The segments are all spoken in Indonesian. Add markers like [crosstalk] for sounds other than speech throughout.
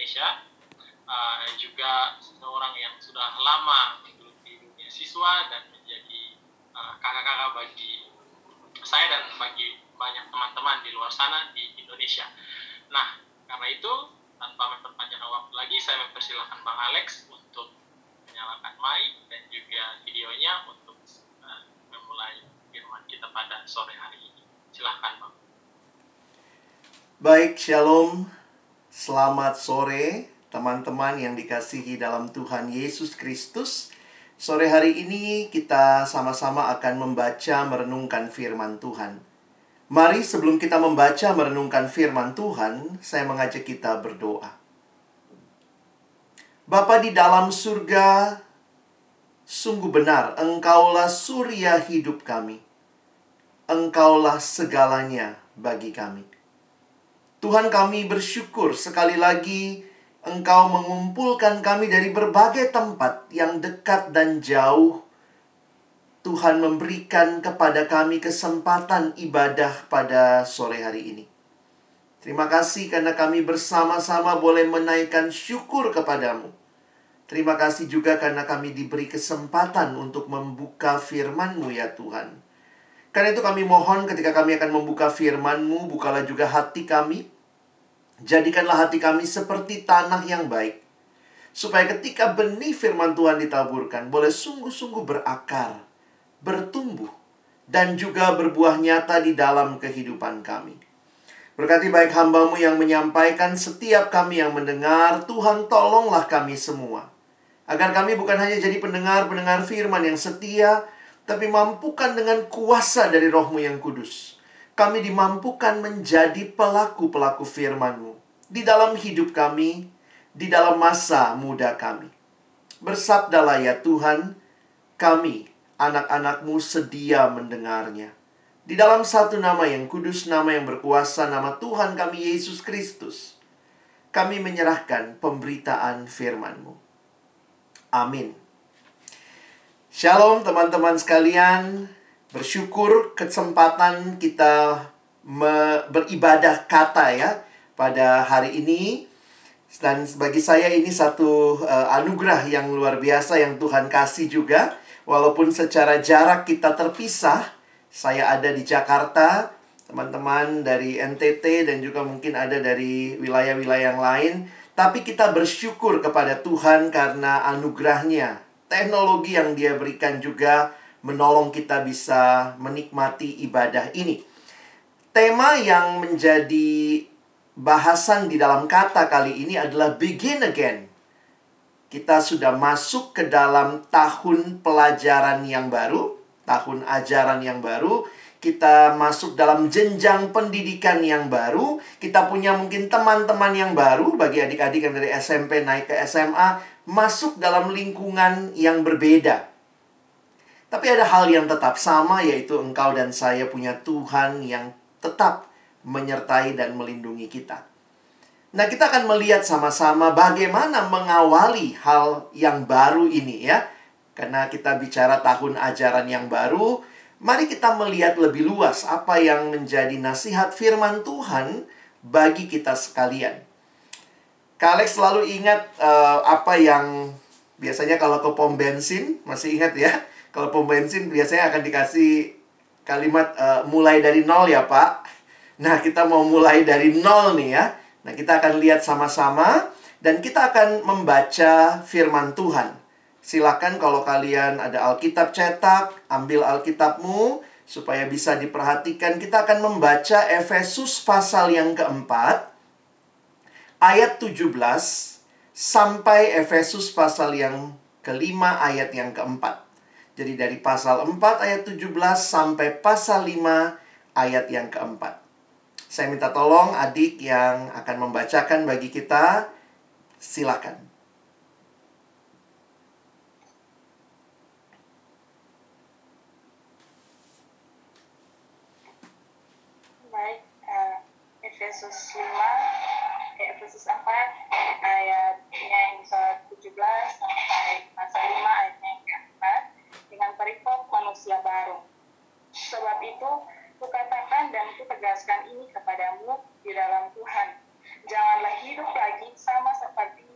Indonesia. Uh, juga seorang yang sudah lama di dunia siswa dan menjadi uh, kakak-kakak bagi saya dan bagi banyak teman-teman di luar sana di Indonesia. Nah, karena itu tanpa memperpanjang waktu lagi, saya mempersilahkan Bang Alex untuk menyalakan mic dan juga videonya untuk uh, memulai firman kita pada sore hari ini. Silahkan Bang. Baik, Shalom. Selamat sore teman-teman yang dikasihi dalam Tuhan Yesus Kristus. Sore hari ini kita sama-sama akan membaca merenungkan firman Tuhan. Mari sebelum kita membaca merenungkan firman Tuhan, saya mengajak kita berdoa. Bapa di dalam surga, sungguh benar Engkaulah surya hidup kami. Engkaulah segalanya bagi kami. Tuhan kami bersyukur sekali lagi Engkau mengumpulkan kami dari berbagai tempat yang dekat dan jauh. Tuhan memberikan kepada kami kesempatan ibadah pada sore hari ini. Terima kasih karena kami bersama-sama boleh menaikkan syukur kepadamu. Terima kasih juga karena kami diberi kesempatan untuk membuka firman-Mu ya Tuhan. Karena itu kami mohon ketika kami akan membuka firman-Mu, bukalah juga hati kami, Jadikanlah hati kami seperti tanah yang baik. Supaya ketika benih firman Tuhan ditaburkan, boleh sungguh-sungguh berakar, bertumbuh, dan juga berbuah nyata di dalam kehidupan kami. Berkati baik hambamu yang menyampaikan setiap kami yang mendengar, Tuhan tolonglah kami semua. Agar kami bukan hanya jadi pendengar-pendengar firman yang setia, tapi mampukan dengan kuasa dari rohmu yang kudus kami dimampukan menjadi pelaku-pelaku firman-Mu di dalam hidup kami, di dalam masa muda kami. Bersabdalah ya Tuhan, kami, anak-anak-Mu sedia mendengarnya. Di dalam satu nama yang kudus, nama yang berkuasa, nama Tuhan kami Yesus Kristus, kami menyerahkan pemberitaan firman-Mu. Amin. Shalom teman-teman sekalian, bersyukur kesempatan kita beribadah kata ya pada hari ini. Dan bagi saya ini satu uh, anugerah yang luar biasa yang Tuhan kasih juga. Walaupun secara jarak kita terpisah saya ada di Jakarta teman-teman dari NTT dan juga mungkin ada dari wilayah-wilayah yang lain. Tapi kita bersyukur kepada Tuhan karena anugerahnya teknologi yang dia berikan juga menolong kita bisa menikmati ibadah ini. Tema yang menjadi bahasan di dalam kata kali ini adalah begin again. Kita sudah masuk ke dalam tahun pelajaran yang baru, tahun ajaran yang baru. Kita masuk dalam jenjang pendidikan yang baru. Kita punya mungkin teman-teman yang baru bagi adik-adik yang dari SMP naik ke SMA, masuk dalam lingkungan yang berbeda tapi ada hal yang tetap sama yaitu engkau dan saya punya Tuhan yang tetap menyertai dan melindungi kita. Nah, kita akan melihat sama-sama bagaimana mengawali hal yang baru ini ya. Karena kita bicara tahun ajaran yang baru, mari kita melihat lebih luas apa yang menjadi nasihat firman Tuhan bagi kita sekalian. Kak selalu ingat uh, apa yang biasanya kalau ke pom bensin, masih ingat ya? [laughs] Kalau pom bensin biasanya akan dikasih kalimat uh, mulai dari nol ya Pak. Nah kita mau mulai dari nol nih ya. Nah kita akan lihat sama-sama dan kita akan membaca firman Tuhan. Silakan kalau kalian ada Alkitab cetak, ambil Alkitabmu supaya bisa diperhatikan. Kita akan membaca Efesus pasal yang keempat, ayat 17, sampai Efesus pasal yang kelima ayat yang keempat. Jadi dari pasal 4 ayat 17 sampai pasal 5 ayat yang keempat. Saya minta tolong adik yang akan membacakan bagi kita, silakan. Baik, uh, Efesus 5, eh, 4, ayatnya yang ke-17 sampai pasal 5 ayatnya yang ke-4, dengan perikop manusia baru. Sebab itu, kukatakan dan kutegaskan ini kepadamu di dalam Tuhan. Janganlah hidup lagi sama seperti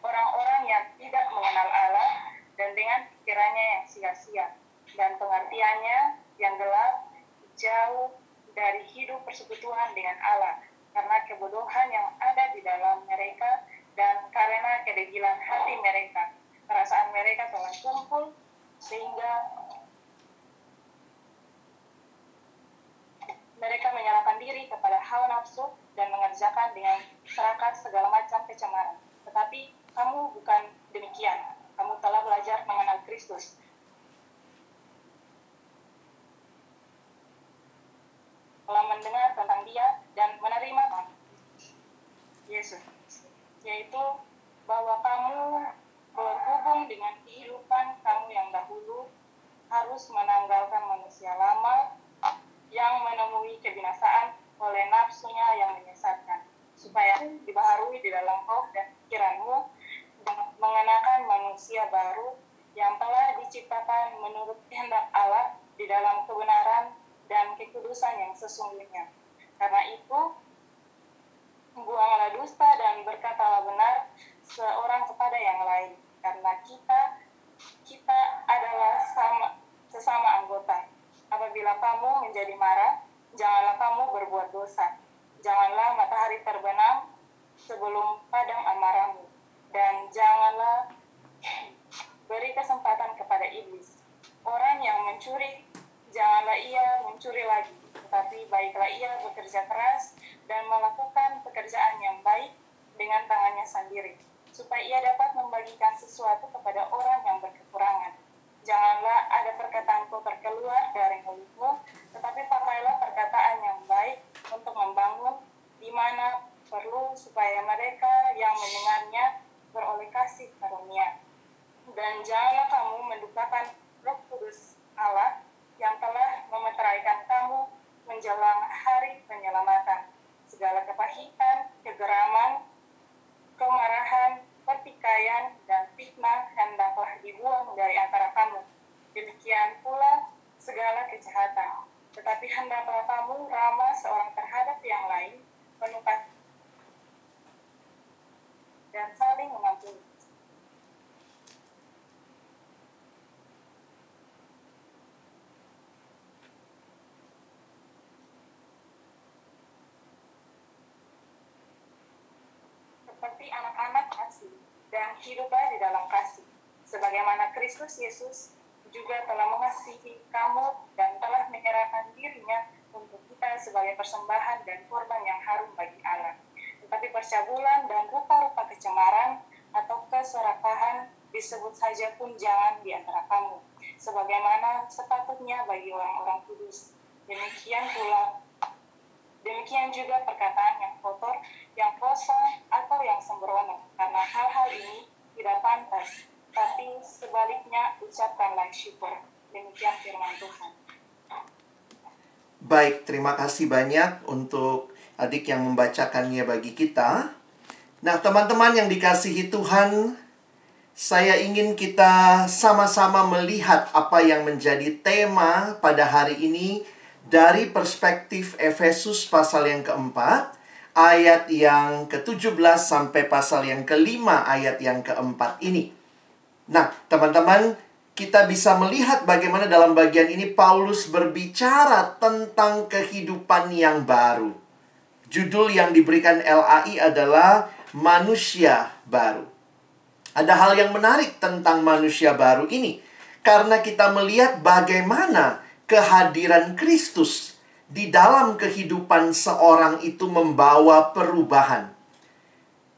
orang-orang yang tidak mengenal Allah dan dengan pikirannya yang sia-sia dan pengertiannya yang gelap, jauh dari hidup persekutuan dengan Allah karena kebodohan yang ada di dalam mereka dan karena kedegilan hati mereka. Perasaan mereka telah kumpul sehingga mereka menyalahkan diri kepada hawa nafsu dan mengerjakan dengan serakah segala macam kecemaran. Tetapi kamu bukan demikian. Kamu telah belajar mengenal Kristus telah mendengar tentang dia dan menerima Yesus, yaitu bahwa kamu berhubung dengan kehidupan kamu yang dahulu harus menanggalkan manusia lama yang menemui kebinasaan oleh nafsunya yang menyesatkan, supaya dibaharui di dalam roh dan pikiranmu dan mengenakan manusia baru yang telah diciptakan menurut kehendak Allah di dalam kebenaran dan kekudusan yang sesungguhnya. Karena itu, buanglah dusta dan berkatalah benar seorang kepada yang lain. Karena kita kita adalah sama, sesama anggota. Apabila kamu menjadi marah, janganlah kamu berbuat dosa. Janganlah matahari terbenam sebelum padam amarahmu. Dan janganlah beri kesempatan kepada iblis. Orang yang mencuri janganlah ia mencuri lagi, tetapi baiklah ia bekerja keras dan melakukan pekerjaan yang baik dengan tangannya sendiri, supaya ia dapat membagikan sesuatu kepada orang yang berkekurangan. Janganlah ada perkataan kotor keluar dari mulutmu, tetapi pakailah perkataan yang baik untuk membangun di mana perlu supaya mereka yang mendengarnya beroleh kasih karunia. Dan janganlah kamu mendukakan roh kudus Allah yang telah memeteraikan kamu menjelang hari penyelamatan. Segala kepahitan, kegeraman, kemarahan, pertikaian, dan fitnah hendaklah dibuang dari antara kamu. Demikian pula segala kejahatan. Tetapi hendaklah kamu ramah seorang terhadap yang lain, penuh dan saling mengampuni. seperti anak-anak kasih dan hiduplah di dalam kasih. Sebagaimana Kristus Yesus juga telah mengasihi kamu dan telah menyerahkan dirinya untuk kita sebagai persembahan dan korban yang harum bagi Allah. Tetapi percabulan dan rupa-rupa kecemaran atau keserakahan disebut saja pun jangan di antara kamu. Sebagaimana sepatutnya bagi orang-orang kudus. Demikian pula Demikian juga perkataan yang kotor, yang kosong, atau yang sembrono, karena hal-hal ini tidak pantas. Tapi sebaliknya ucapkanlah syukur. Demikian firman Tuhan. Baik, terima kasih banyak untuk adik yang membacakannya bagi kita. Nah, teman-teman yang dikasihi Tuhan, saya ingin kita sama-sama melihat apa yang menjadi tema pada hari ini dari perspektif Efesus pasal yang keempat, ayat yang ke-17 sampai pasal yang kelima ayat yang keempat ini. Nah, teman-teman, kita bisa melihat bagaimana dalam bagian ini Paulus berbicara tentang kehidupan yang baru. Judul yang diberikan LAI adalah manusia baru. Ada hal yang menarik tentang manusia baru ini karena kita melihat bagaimana kehadiran Kristus di dalam kehidupan seorang itu membawa perubahan.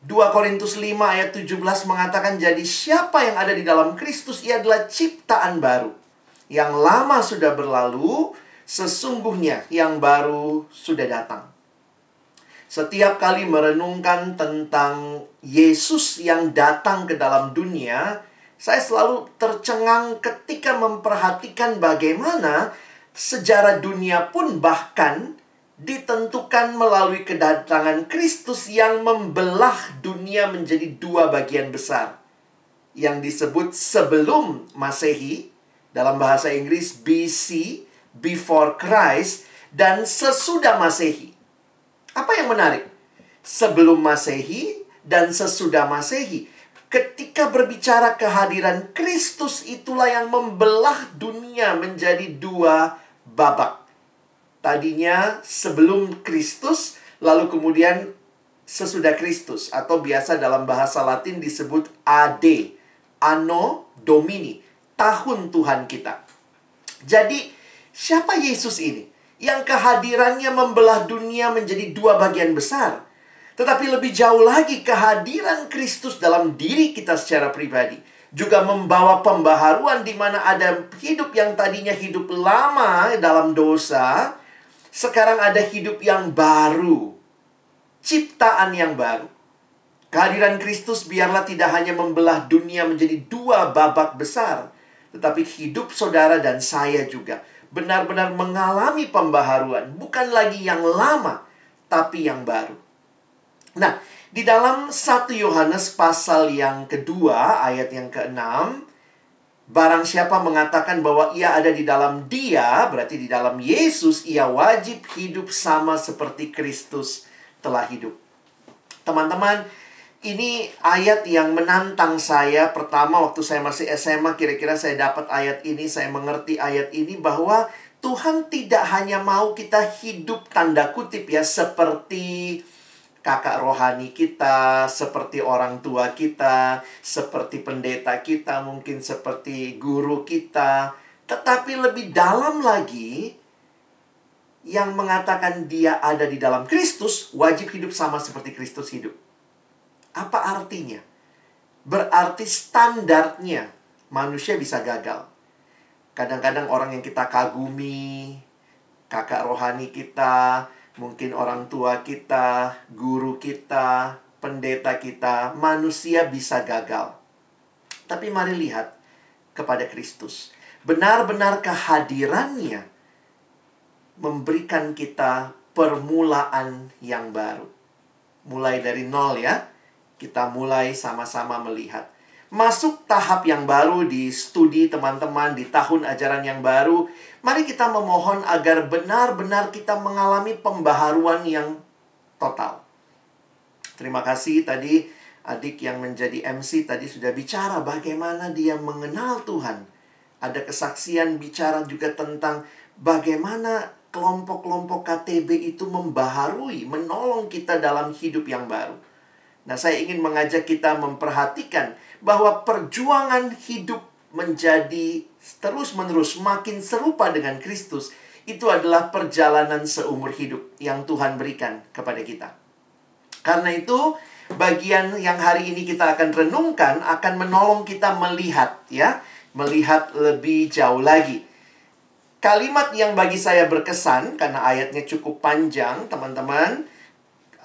2 Korintus 5 ayat 17 mengatakan jadi siapa yang ada di dalam Kristus ia adalah ciptaan baru. Yang lama sudah berlalu, sesungguhnya yang baru sudah datang. Setiap kali merenungkan tentang Yesus yang datang ke dalam dunia, saya selalu tercengang ketika memperhatikan bagaimana sejarah dunia pun bahkan ditentukan melalui kedatangan Kristus yang membelah dunia menjadi dua bagian besar. Yang disebut sebelum Masehi, dalam bahasa Inggris BC, before Christ, dan sesudah Masehi. Apa yang menarik? Sebelum Masehi dan sesudah Masehi. Ketika berbicara kehadiran Kristus itulah yang membelah dunia menjadi dua babak. Tadinya sebelum Kristus, lalu kemudian sesudah Kristus atau biasa dalam bahasa Latin disebut AD, Anno Domini, tahun Tuhan kita. Jadi, siapa Yesus ini? yang kehadirannya membelah dunia menjadi dua bagian besar. Tetapi lebih jauh lagi kehadiran Kristus dalam diri kita secara pribadi juga membawa pembaharuan di mana ada hidup yang tadinya hidup lama dalam dosa, sekarang ada hidup yang baru. Ciptaan yang baru. Kehadiran Kristus biarlah tidak hanya membelah dunia menjadi dua babak besar, tetapi hidup saudara dan saya juga benar-benar mengalami pembaharuan, bukan lagi yang lama, tapi yang baru. Nah, di dalam 1 Yohanes pasal yang kedua, ayat yang keenam, barang siapa mengatakan bahwa ia ada di dalam dia, berarti di dalam Yesus, ia wajib hidup sama seperti Kristus telah hidup. Teman-teman, ini ayat yang menantang saya. Pertama, waktu saya masih SMA, kira-kira saya dapat ayat ini, saya mengerti ayat ini bahwa Tuhan tidak hanya mau kita hidup tanda kutip ya, seperti kakak rohani kita, seperti orang tua kita, seperti pendeta kita, mungkin seperti guru kita, tetapi lebih dalam lagi yang mengatakan dia ada di dalam Kristus, wajib hidup sama seperti Kristus hidup. Apa artinya? Berarti standarnya manusia bisa gagal. Kadang-kadang orang yang kita kagumi, kakak rohani kita, mungkin orang tua kita, guru kita, pendeta kita, manusia bisa gagal. Tapi mari lihat kepada Kristus. Benar-benar kehadirannya memberikan kita permulaan yang baru. Mulai dari nol ya kita mulai sama-sama melihat. Masuk tahap yang baru di studi teman-teman di tahun ajaran yang baru. Mari kita memohon agar benar-benar kita mengalami pembaharuan yang total. Terima kasih tadi adik yang menjadi MC tadi sudah bicara bagaimana dia mengenal Tuhan. Ada kesaksian bicara juga tentang bagaimana kelompok-kelompok KTB itu membaharui, menolong kita dalam hidup yang baru. Nah, saya ingin mengajak kita memperhatikan bahwa perjuangan hidup menjadi terus-menerus makin serupa dengan Kristus itu adalah perjalanan seumur hidup yang Tuhan berikan kepada kita. Karena itu, bagian yang hari ini kita akan renungkan akan menolong kita melihat ya, melihat lebih jauh lagi. Kalimat yang bagi saya berkesan karena ayatnya cukup panjang, teman-teman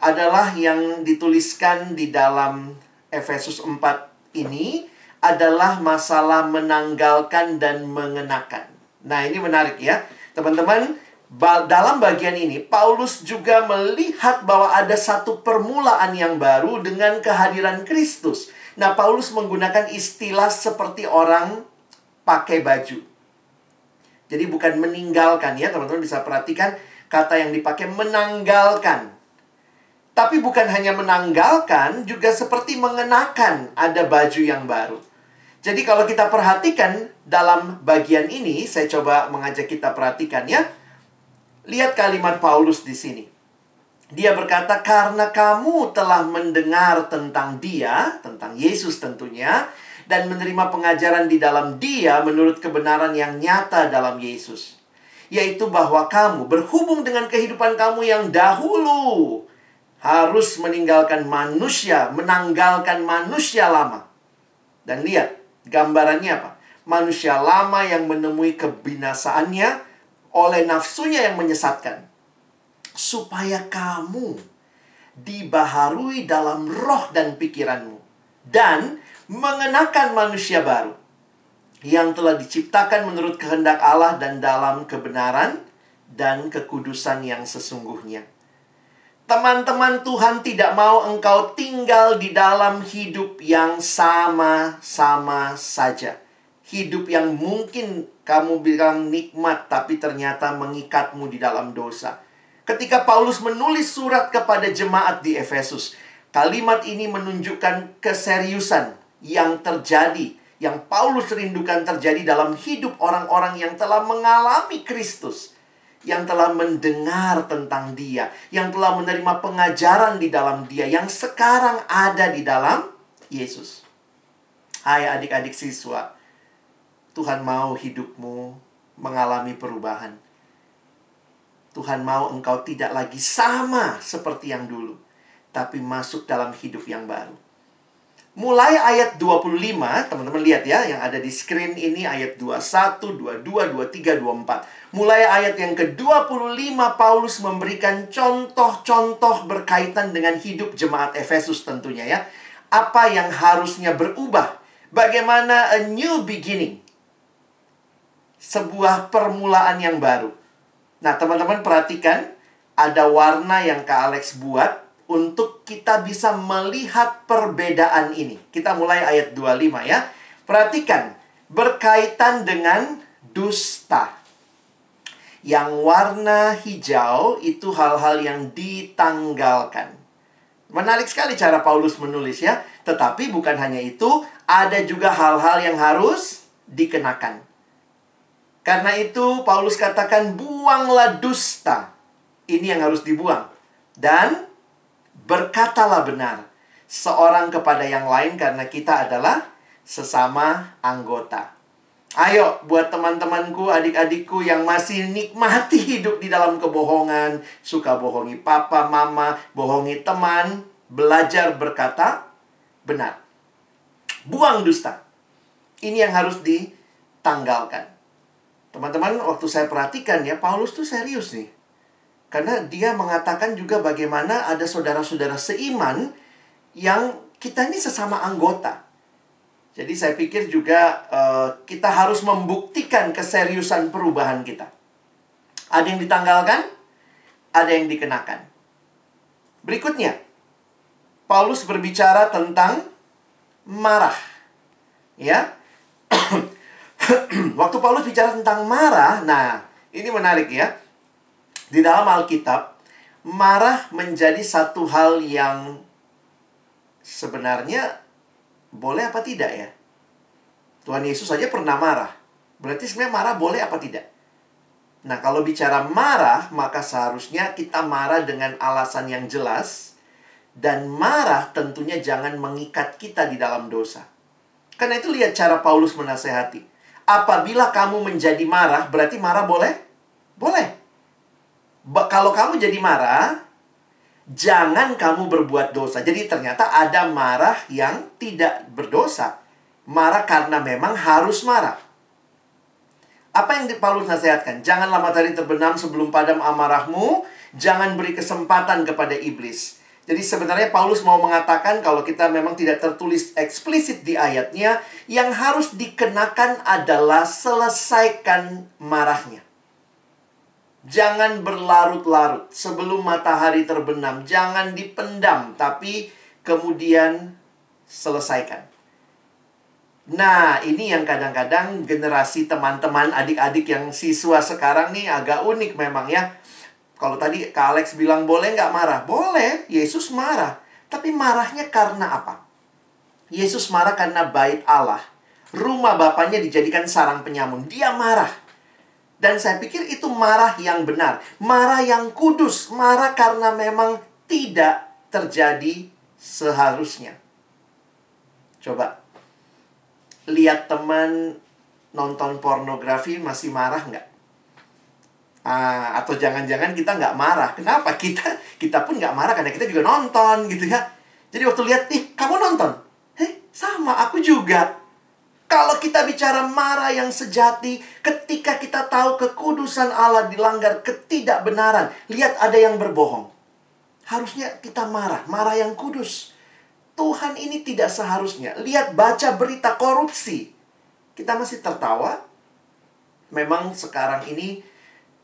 adalah yang dituliskan di dalam Efesus 4 ini adalah masalah menanggalkan dan mengenakan. Nah, ini menarik ya. Teman-teman, dalam bagian ini Paulus juga melihat bahwa ada satu permulaan yang baru dengan kehadiran Kristus. Nah, Paulus menggunakan istilah seperti orang pakai baju. Jadi bukan meninggalkan ya, teman-teman bisa perhatikan kata yang dipakai menanggalkan. Tapi bukan hanya menanggalkan, juga seperti mengenakan ada baju yang baru. Jadi kalau kita perhatikan dalam bagian ini, saya coba mengajak kita perhatikan ya. Lihat kalimat Paulus di sini. Dia berkata, karena kamu telah mendengar tentang dia, tentang Yesus tentunya, dan menerima pengajaran di dalam dia menurut kebenaran yang nyata dalam Yesus. Yaitu bahwa kamu berhubung dengan kehidupan kamu yang dahulu harus meninggalkan manusia, menanggalkan manusia lama. Dan lihat, gambarannya apa? Manusia lama yang menemui kebinasaannya oleh nafsunya yang menyesatkan. Supaya kamu dibaharui dalam roh dan pikiranmu dan mengenakan manusia baru yang telah diciptakan menurut kehendak Allah dan dalam kebenaran dan kekudusan yang sesungguhnya. Teman-teman, Tuhan tidak mau engkau tinggal di dalam hidup yang sama-sama saja. Hidup yang mungkin kamu bilang nikmat, tapi ternyata mengikatmu di dalam dosa. Ketika Paulus menulis surat kepada jemaat di Efesus, kalimat ini menunjukkan keseriusan yang terjadi, yang Paulus rindukan terjadi dalam hidup orang-orang yang telah mengalami Kristus, yang telah mendengar tentang Dia, yang telah menerima pengajaran di dalam Dia, yang sekarang ada di dalam Yesus. Hai adik-adik siswa, Tuhan mau hidupmu mengalami perubahan. Tuhan mau engkau tidak lagi sama seperti yang dulu, tapi masuk dalam hidup yang baru. Mulai ayat 25, teman-teman lihat ya, yang ada di screen ini ayat 21, 22, 23, 24. Mulai ayat yang ke-25, Paulus memberikan contoh-contoh berkaitan dengan hidup jemaat Efesus tentunya ya. Apa yang harusnya berubah. Bagaimana a new beginning. Sebuah permulaan yang baru. Nah, teman-teman perhatikan, ada warna yang Kak Alex buat untuk kita bisa melihat perbedaan ini. Kita mulai ayat 25 ya. Perhatikan, berkaitan dengan dusta. Yang warna hijau itu hal-hal yang ditanggalkan. Menarik sekali cara Paulus menulis ya. Tetapi bukan hanya itu, ada juga hal-hal yang harus dikenakan. Karena itu Paulus katakan buanglah dusta. Ini yang harus dibuang. Dan berkatalah benar seorang kepada yang lain karena kita adalah sesama anggota. Ayo buat teman-temanku, adik-adikku yang masih nikmati hidup di dalam kebohongan, suka bohongi papa, mama, bohongi teman, belajar berkata benar. Buang dusta. Ini yang harus ditanggalkan. Teman-teman, waktu saya perhatikan ya, Paulus tuh serius nih. Karena dia mengatakan juga bagaimana ada saudara-saudara seiman yang kita ini sesama anggota. Jadi saya pikir juga uh, kita harus membuktikan keseriusan perubahan kita. Ada yang ditanggalkan, ada yang dikenakan. Berikutnya, Paulus berbicara tentang marah. Ya. [clears throat] Waktu Paulus bicara tentang marah, nah, ini menarik ya di dalam Alkitab, marah menjadi satu hal yang sebenarnya boleh apa tidak ya? Tuhan Yesus saja pernah marah. Berarti sebenarnya marah boleh apa tidak? Nah, kalau bicara marah, maka seharusnya kita marah dengan alasan yang jelas. Dan marah tentunya jangan mengikat kita di dalam dosa. Karena itu lihat cara Paulus menasehati. Apabila kamu menjadi marah, berarti marah boleh? Boleh kalau kamu jadi marah, jangan kamu berbuat dosa. Jadi ternyata ada marah yang tidak berdosa. Marah karena memang harus marah. Apa yang Paulus nasihatkan? Janganlah matahari terbenam sebelum padam amarahmu. Jangan beri kesempatan kepada iblis. Jadi sebenarnya Paulus mau mengatakan kalau kita memang tidak tertulis eksplisit di ayatnya, yang harus dikenakan adalah selesaikan marahnya. Jangan berlarut-larut sebelum matahari terbenam. Jangan dipendam, tapi kemudian selesaikan. Nah, ini yang kadang-kadang generasi teman-teman adik-adik yang siswa sekarang nih agak unik memang ya. Kalau tadi Kak Alex bilang boleh nggak marah? Boleh, Yesus marah. Tapi marahnya karena apa? Yesus marah karena bait Allah. Rumah bapaknya dijadikan sarang penyamun. Dia marah. Dan saya pikir itu marah yang benar. Marah yang kudus. Marah karena memang tidak terjadi seharusnya. Coba. Lihat teman nonton pornografi masih marah nggak? Ah, atau jangan-jangan kita nggak marah. Kenapa? Kita kita pun nggak marah karena kita juga nonton gitu ya. Jadi waktu lihat, ih kamu nonton? Heh, sama aku juga. Kalau kita bicara marah yang sejati, ketika kita tahu kekudusan Allah dilanggar ketidakbenaran, lihat ada yang berbohong. Harusnya kita marah, marah yang kudus. Tuhan ini tidak seharusnya. Lihat baca berita korupsi. Kita masih tertawa. Memang sekarang ini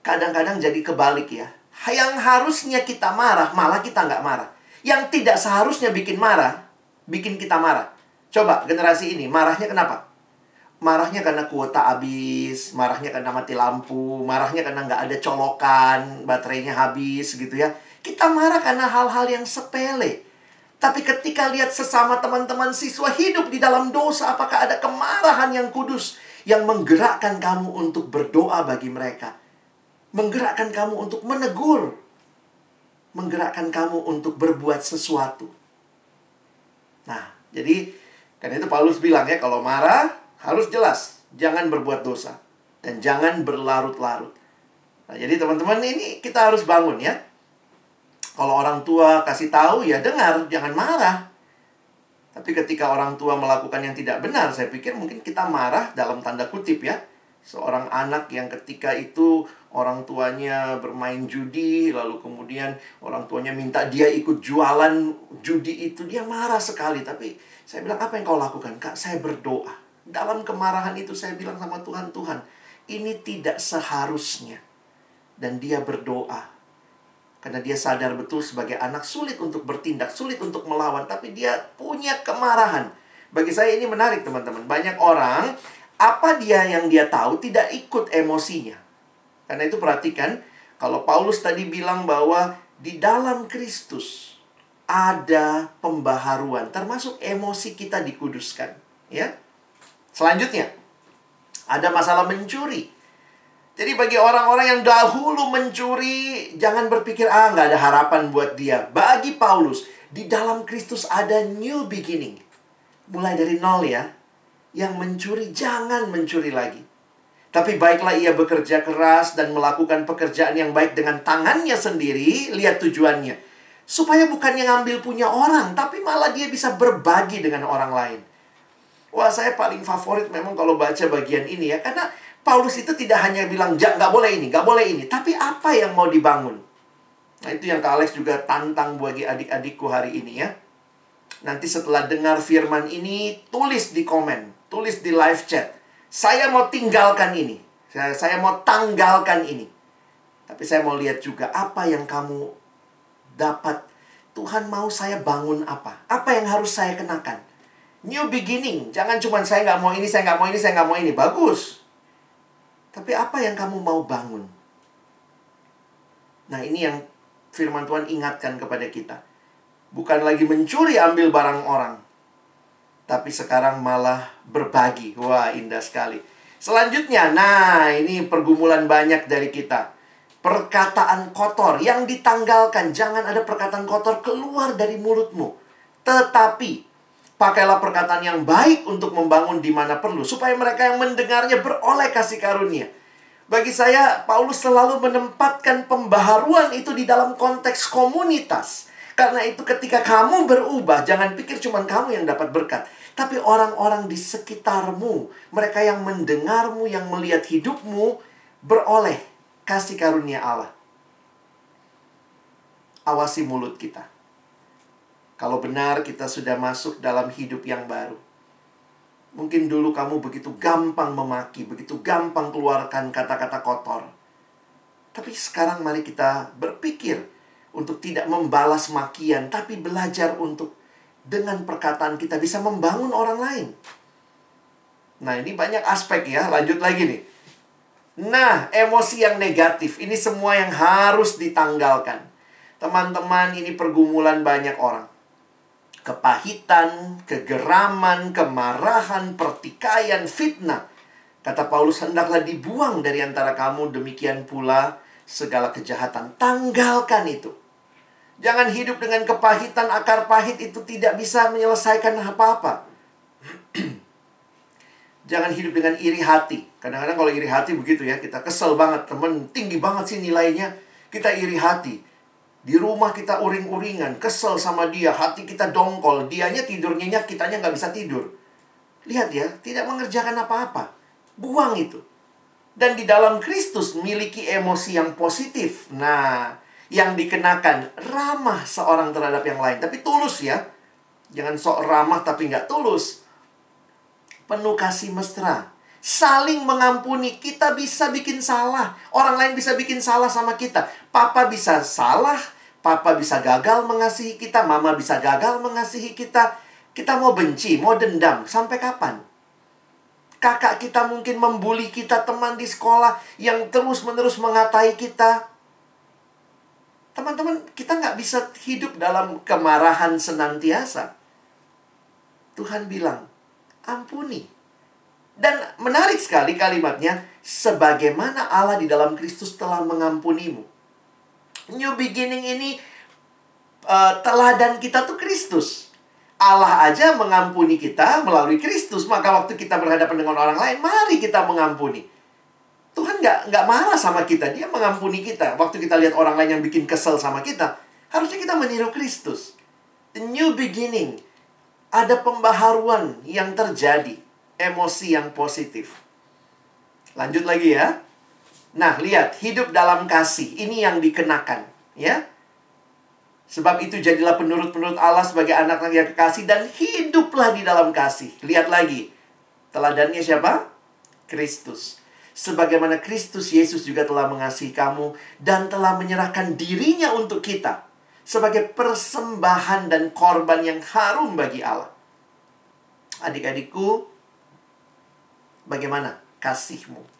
kadang-kadang jadi kebalik ya. Yang harusnya kita marah, malah kita nggak marah. Yang tidak seharusnya bikin marah, bikin kita marah. Coba generasi ini, marahnya kenapa? Marahnya karena kuota habis, marahnya karena mati lampu, marahnya karena nggak ada colokan, baterainya habis gitu ya. Kita marah karena hal-hal yang sepele. Tapi ketika lihat sesama teman-teman siswa hidup di dalam dosa, apakah ada kemarahan yang kudus yang menggerakkan kamu untuk berdoa bagi mereka? Menggerakkan kamu untuk menegur. Menggerakkan kamu untuk berbuat sesuatu. Nah, jadi karena itu Paulus bilang ya, kalau marah harus jelas, jangan berbuat dosa dan jangan berlarut-larut. Nah, jadi teman-teman ini kita harus bangun ya. Kalau orang tua kasih tahu ya dengar, jangan marah. Tapi ketika orang tua melakukan yang tidak benar, saya pikir mungkin kita marah dalam tanda kutip ya. Seorang anak yang ketika itu orang tuanya bermain judi, lalu kemudian orang tuanya minta dia ikut jualan judi itu, dia marah sekali. Tapi saya bilang, apa yang kau lakukan? Kak, saya berdoa. Dalam kemarahan itu saya bilang sama Tuhan, Tuhan, ini tidak seharusnya. Dan dia berdoa. Karena dia sadar betul sebagai anak sulit untuk bertindak, sulit untuk melawan, tapi dia punya kemarahan. Bagi saya ini menarik teman-teman. Banyak orang apa dia yang dia tahu tidak ikut emosinya. Karena itu perhatikan kalau Paulus tadi bilang bahwa di dalam Kristus ada pembaharuan termasuk emosi kita dikuduskan, ya. Selanjutnya ada masalah mencuri. Jadi bagi orang-orang yang dahulu mencuri, jangan berpikir, ah nggak ada harapan buat dia. Bagi Paulus, di dalam Kristus ada new beginning. Mulai dari nol ya. Yang mencuri, jangan mencuri lagi. Tapi baiklah ia bekerja keras dan melakukan pekerjaan yang baik dengan tangannya sendiri. Lihat tujuannya. Supaya bukannya ngambil punya orang, tapi malah dia bisa berbagi dengan orang lain. Wah, saya paling favorit memang kalau baca bagian ini ya. Karena Paulus itu tidak hanya bilang, nggak boleh ini, nggak boleh ini. Tapi apa yang mau dibangun? Nah, itu yang Kak Alex juga tantang bagi adik-adikku hari ini ya. Nanti setelah dengar firman ini, tulis di komen. Tulis di live chat. Saya mau tinggalkan ini. Saya, saya mau tanggalkan ini. Tapi saya mau lihat juga apa yang kamu dapat. Tuhan mau saya bangun apa? Apa yang harus saya kenakan? New beginning. Jangan cuma saya nggak mau ini, saya nggak mau ini, saya nggak mau ini. Bagus. Tapi apa yang kamu mau bangun? Nah, ini yang firman Tuhan ingatkan kepada kita. Bukan lagi mencuri ambil barang orang. Tapi sekarang malah berbagi. Wah, indah sekali. Selanjutnya, nah ini pergumulan banyak dari kita. Perkataan kotor yang ditanggalkan. Jangan ada perkataan kotor keluar dari mulutmu. Tetapi, Pakailah perkataan yang baik untuk membangun di mana perlu, supaya mereka yang mendengarnya beroleh kasih karunia. Bagi saya, Paulus selalu menempatkan pembaharuan itu di dalam konteks komunitas. Karena itu ketika kamu berubah, jangan pikir cuma kamu yang dapat berkat. Tapi orang-orang di sekitarmu, mereka yang mendengarmu, yang melihat hidupmu, beroleh kasih karunia Allah. Awasi mulut kita. Kalau benar kita sudah masuk dalam hidup yang baru. Mungkin dulu kamu begitu gampang memaki, begitu gampang keluarkan kata-kata kotor. Tapi sekarang mari kita berpikir untuk tidak membalas makian, tapi belajar untuk dengan perkataan kita bisa membangun orang lain. Nah, ini banyak aspek ya. Lanjut lagi nih. Nah, emosi yang negatif ini semua yang harus ditanggalkan. Teman-teman, ini pergumulan banyak orang kepahitan, kegeraman, kemarahan, pertikaian, fitnah. Kata Paulus, hendaklah dibuang dari antara kamu, demikian pula segala kejahatan. Tanggalkan itu. Jangan hidup dengan kepahitan, akar pahit itu tidak bisa menyelesaikan apa-apa. [clears throat] Jangan hidup dengan iri hati. Kadang-kadang kalau iri hati begitu ya, kita kesel banget. Temen tinggi banget sih nilainya, kita iri hati. Di rumah kita uring-uringan, kesel sama dia, hati kita dongkol, dianya tidur nyenyak, kitanya nggak bisa tidur. Lihat ya, tidak mengerjakan apa-apa. Buang itu. Dan di dalam Kristus miliki emosi yang positif. Nah, yang dikenakan ramah seorang terhadap yang lain. Tapi tulus ya. Jangan sok ramah tapi nggak tulus. Penuh kasih mesra. Saling mengampuni. Kita bisa bikin salah. Orang lain bisa bikin salah sama kita. Papa bisa salah. Papa bisa gagal mengasihi kita. Mama bisa gagal mengasihi kita. Kita mau benci, mau dendam. Sampai kapan? Kakak kita mungkin membuli kita, teman di sekolah yang terus-menerus mengatai kita. Teman-teman, kita nggak bisa hidup dalam kemarahan senantiasa. Tuhan bilang, ampuni. Dan menarik sekali kalimatnya, sebagaimana Allah di dalam Kristus telah mengampunimu. New beginning ini, uh, teladan kita tuh Kristus. Allah aja mengampuni kita melalui Kristus. Maka waktu kita berhadapan dengan orang lain, mari kita mengampuni. Tuhan nggak nggak marah sama kita, Dia mengampuni kita. Waktu kita lihat orang lain yang bikin kesel sama kita, harusnya kita meniru Kristus. The new beginning, ada pembaharuan yang terjadi, emosi yang positif. Lanjut lagi ya. Nah, lihat hidup dalam kasih ini yang dikenakan, ya. Sebab itu jadilah penurut-penurut Allah sebagai anak yang kekasih dan hiduplah di dalam kasih. Lihat lagi. Teladannya siapa? Kristus. Sebagaimana Kristus Yesus juga telah mengasihi kamu dan telah menyerahkan dirinya untuk kita sebagai persembahan dan korban yang harum bagi Allah. Adik-adikku, bagaimana kasihmu?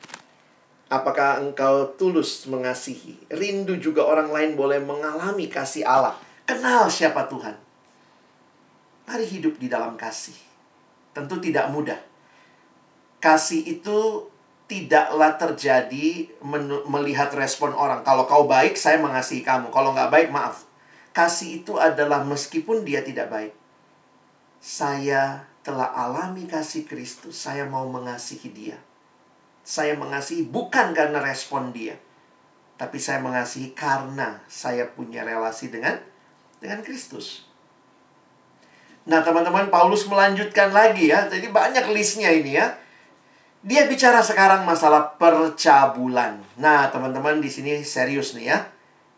Apakah engkau tulus mengasihi? Rindu juga orang lain boleh mengalami kasih Allah. Kenal siapa Tuhan. Mari hidup di dalam kasih. Tentu tidak mudah. Kasih itu tidaklah terjadi melihat respon orang. Kalau kau baik, saya mengasihi kamu. Kalau nggak baik, maaf. Kasih itu adalah meskipun dia tidak baik. Saya telah alami kasih Kristus. Saya mau mengasihi dia saya mengasihi bukan karena respon dia. Tapi saya mengasihi karena saya punya relasi dengan dengan Kristus. Nah, teman-teman, Paulus melanjutkan lagi ya. Jadi banyak listnya ini ya. Dia bicara sekarang masalah percabulan. Nah, teman-teman di sini serius nih ya.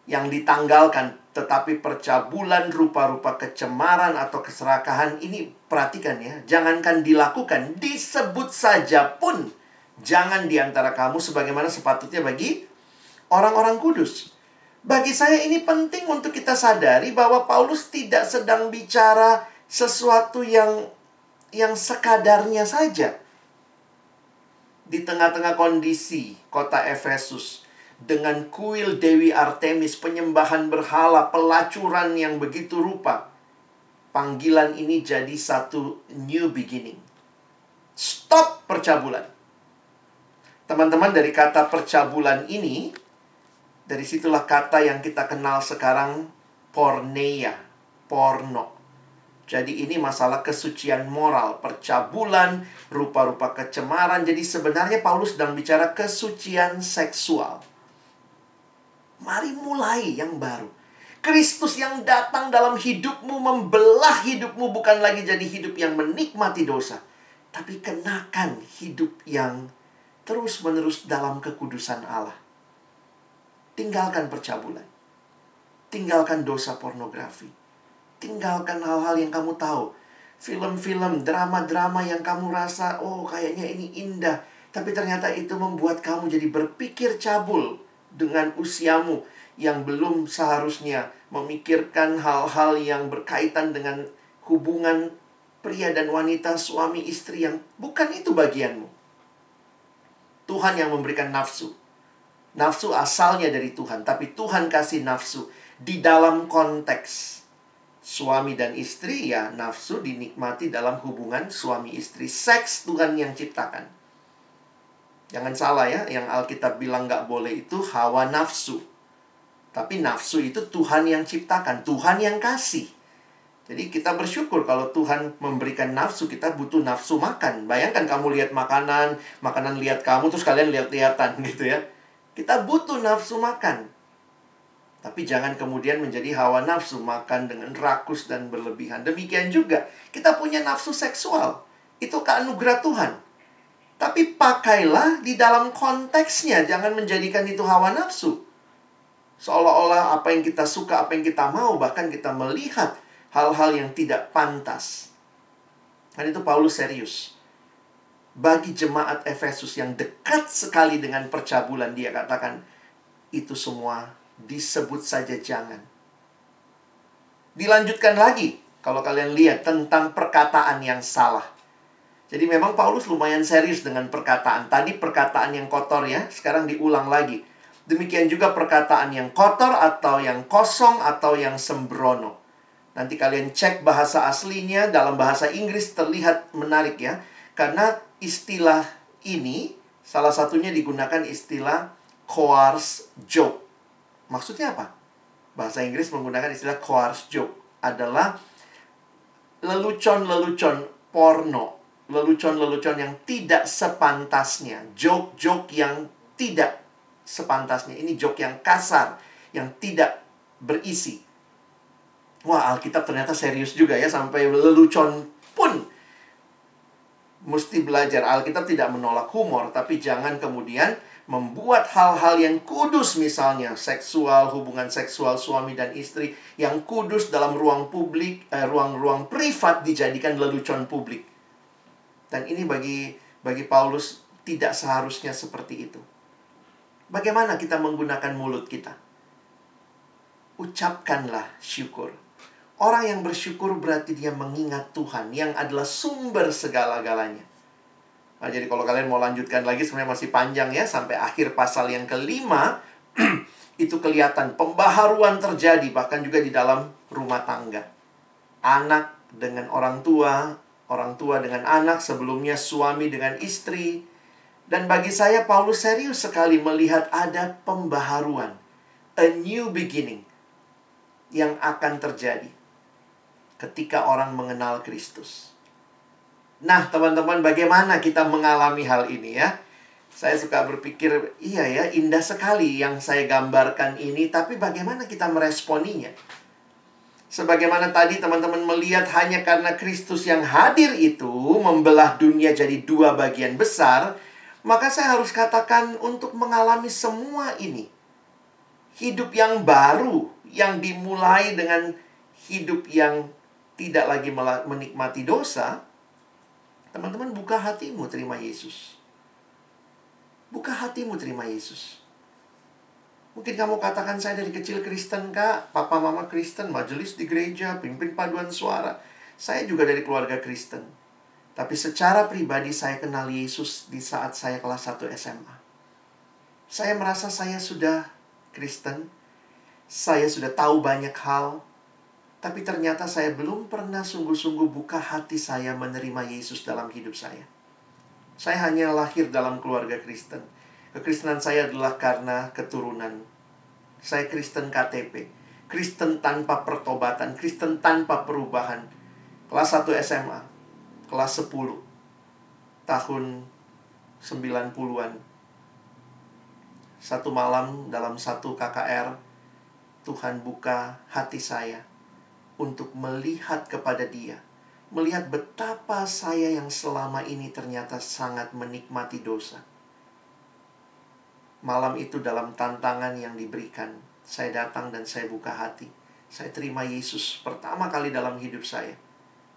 Yang ditanggalkan tetapi percabulan rupa-rupa kecemaran atau keserakahan ini perhatikan ya. Jangankan dilakukan, disebut saja pun Jangan di antara kamu sebagaimana sepatutnya bagi orang-orang kudus. Bagi saya ini penting untuk kita sadari bahwa Paulus tidak sedang bicara sesuatu yang yang sekadarnya saja. Di tengah-tengah kondisi kota Efesus dengan kuil Dewi Artemis, penyembahan berhala, pelacuran yang begitu rupa. Panggilan ini jadi satu new beginning. Stop percabulan Teman-teman dari kata percabulan ini, dari situlah kata yang kita kenal sekarang porneia, porno. Jadi ini masalah kesucian moral, percabulan, rupa-rupa kecemaran. Jadi sebenarnya Paulus sedang bicara kesucian seksual. Mari mulai yang baru. Kristus yang datang dalam hidupmu membelah hidupmu bukan lagi jadi hidup yang menikmati dosa, tapi kenakan hidup yang terus-menerus dalam kekudusan Allah. Tinggalkan percabulan. Tinggalkan dosa pornografi. Tinggalkan hal-hal yang kamu tahu. Film-film, drama-drama yang kamu rasa, oh kayaknya ini indah. Tapi ternyata itu membuat kamu jadi berpikir cabul dengan usiamu yang belum seharusnya memikirkan hal-hal yang berkaitan dengan hubungan pria dan wanita, suami istri yang bukan itu bagianmu. Tuhan yang memberikan nafsu. Nafsu asalnya dari Tuhan, tapi Tuhan kasih nafsu di dalam konteks suami dan istri ya nafsu dinikmati dalam hubungan suami istri. Seks Tuhan yang ciptakan. Jangan salah ya, yang Alkitab bilang nggak boleh itu hawa nafsu. Tapi nafsu itu Tuhan yang ciptakan, Tuhan yang kasih. Jadi kita bersyukur kalau Tuhan memberikan nafsu, kita butuh nafsu makan. Bayangkan kamu lihat makanan, makanan lihat kamu, terus kalian lihat-lihatan [laughs] gitu ya. Kita butuh nafsu makan. Tapi jangan kemudian menjadi hawa nafsu makan dengan rakus dan berlebihan. Demikian juga, kita punya nafsu seksual. Itu keanugerah Tuhan. Tapi pakailah di dalam konteksnya, jangan menjadikan itu hawa nafsu. Seolah-olah apa yang kita suka, apa yang kita mau, bahkan kita melihat hal-hal yang tidak pantas. Dan itu Paulus serius. Bagi jemaat Efesus yang dekat sekali dengan percabulan, dia katakan, itu semua disebut saja jangan. Dilanjutkan lagi, kalau kalian lihat tentang perkataan yang salah. Jadi memang Paulus lumayan serius dengan perkataan. Tadi perkataan yang kotor ya, sekarang diulang lagi. Demikian juga perkataan yang kotor atau yang kosong atau yang sembrono. Nanti kalian cek bahasa aslinya dalam bahasa Inggris terlihat menarik ya. Karena istilah ini salah satunya digunakan istilah coarse joke. Maksudnya apa? Bahasa Inggris menggunakan istilah coarse joke adalah lelucon-lelucon porno, lelucon-lelucon yang tidak sepantasnya, joke-joke yang tidak sepantasnya. Ini joke yang kasar, yang tidak berisi. Wah, Alkitab ternyata serius juga ya sampai lelucon pun mesti belajar. Alkitab tidak menolak humor, tapi jangan kemudian membuat hal-hal yang kudus misalnya seksual hubungan seksual suami dan istri yang kudus dalam ruang publik eh, ruang-ruang privat dijadikan lelucon publik. Dan ini bagi bagi Paulus tidak seharusnya seperti itu. Bagaimana kita menggunakan mulut kita? Ucapkanlah syukur orang yang bersyukur berarti dia mengingat Tuhan yang adalah sumber segala-galanya Nah, jadi kalau kalian mau lanjutkan lagi sebenarnya masih panjang ya sampai akhir pasal yang kelima [clears throat] itu kelihatan pembaharuan terjadi bahkan juga di dalam rumah tangga. Anak dengan orang tua, orang tua dengan anak, sebelumnya suami dengan istri. Dan bagi saya Paulus serius sekali melihat ada pembaharuan, a new beginning yang akan terjadi ketika orang mengenal Kristus. Nah, teman-teman, bagaimana kita mengalami hal ini ya? Saya suka berpikir, iya ya, indah sekali yang saya gambarkan ini, tapi bagaimana kita meresponinya? Sebagaimana tadi teman-teman melihat hanya karena Kristus yang hadir itu membelah dunia jadi dua bagian besar, maka saya harus katakan untuk mengalami semua ini. Hidup yang baru yang dimulai dengan hidup yang tidak lagi menikmati dosa, Teman-teman buka hatimu terima Yesus. Buka hatimu terima Yesus. Mungkin kamu katakan saya dari kecil Kristen kak, papa mama Kristen, majelis di gereja, pimpin paduan suara. Saya juga dari keluarga Kristen. Tapi secara pribadi saya kenal Yesus di saat saya kelas 1 SMA. Saya merasa saya sudah Kristen. Saya sudah tahu banyak hal. Tapi ternyata saya belum pernah sungguh-sungguh buka hati saya menerima Yesus dalam hidup saya. Saya hanya lahir dalam keluarga Kristen. Kekristenan saya adalah karena keturunan. Saya Kristen KTP. Kristen tanpa pertobatan. Kristen tanpa perubahan. Kelas 1 SMA. Kelas 10. Tahun 90-an. Satu malam dalam satu KKR, Tuhan buka hati saya untuk melihat kepada Dia, melihat betapa saya yang selama ini ternyata sangat menikmati dosa. Malam itu, dalam tantangan yang diberikan, saya datang dan saya buka hati. Saya terima Yesus pertama kali dalam hidup saya.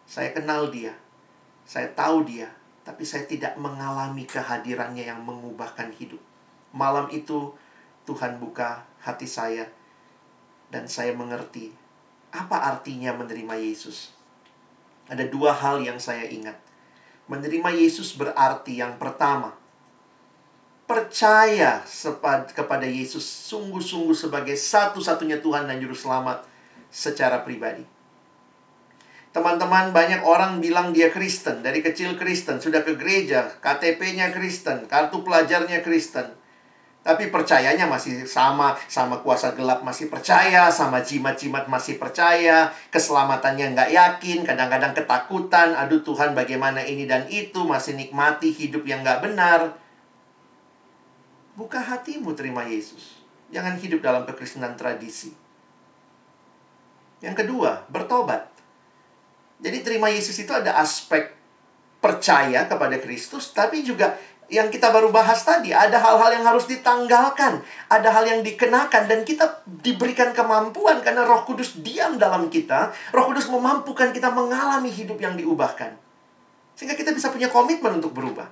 Saya kenal Dia, saya tahu Dia, tapi saya tidak mengalami kehadirannya yang mengubahkan hidup. Malam itu, Tuhan buka hati saya, dan saya mengerti apa artinya menerima Yesus? Ada dua hal yang saya ingat. Menerima Yesus berarti yang pertama, percaya kepada Yesus sungguh-sungguh sebagai satu-satunya Tuhan dan Juru Selamat secara pribadi. Teman-teman, banyak orang bilang dia Kristen, dari kecil Kristen, sudah ke gereja, KTP-nya Kristen, kartu pelajarnya Kristen. Tapi percayanya masih sama, sama kuasa gelap masih percaya, sama jimat-jimat masih percaya, keselamatannya nggak yakin, kadang-kadang ketakutan, aduh Tuhan bagaimana ini dan itu, masih nikmati hidup yang nggak benar. Buka hatimu terima Yesus. Jangan hidup dalam kekristenan tradisi. Yang kedua, bertobat. Jadi terima Yesus itu ada aspek percaya kepada Kristus, tapi juga yang kita baru bahas tadi, ada hal-hal yang harus ditanggalkan, ada hal yang dikenakan dan kita diberikan kemampuan karena Roh Kudus diam dalam kita. Roh Kudus memampukan kita mengalami hidup yang diubahkan. Sehingga kita bisa punya komitmen untuk berubah.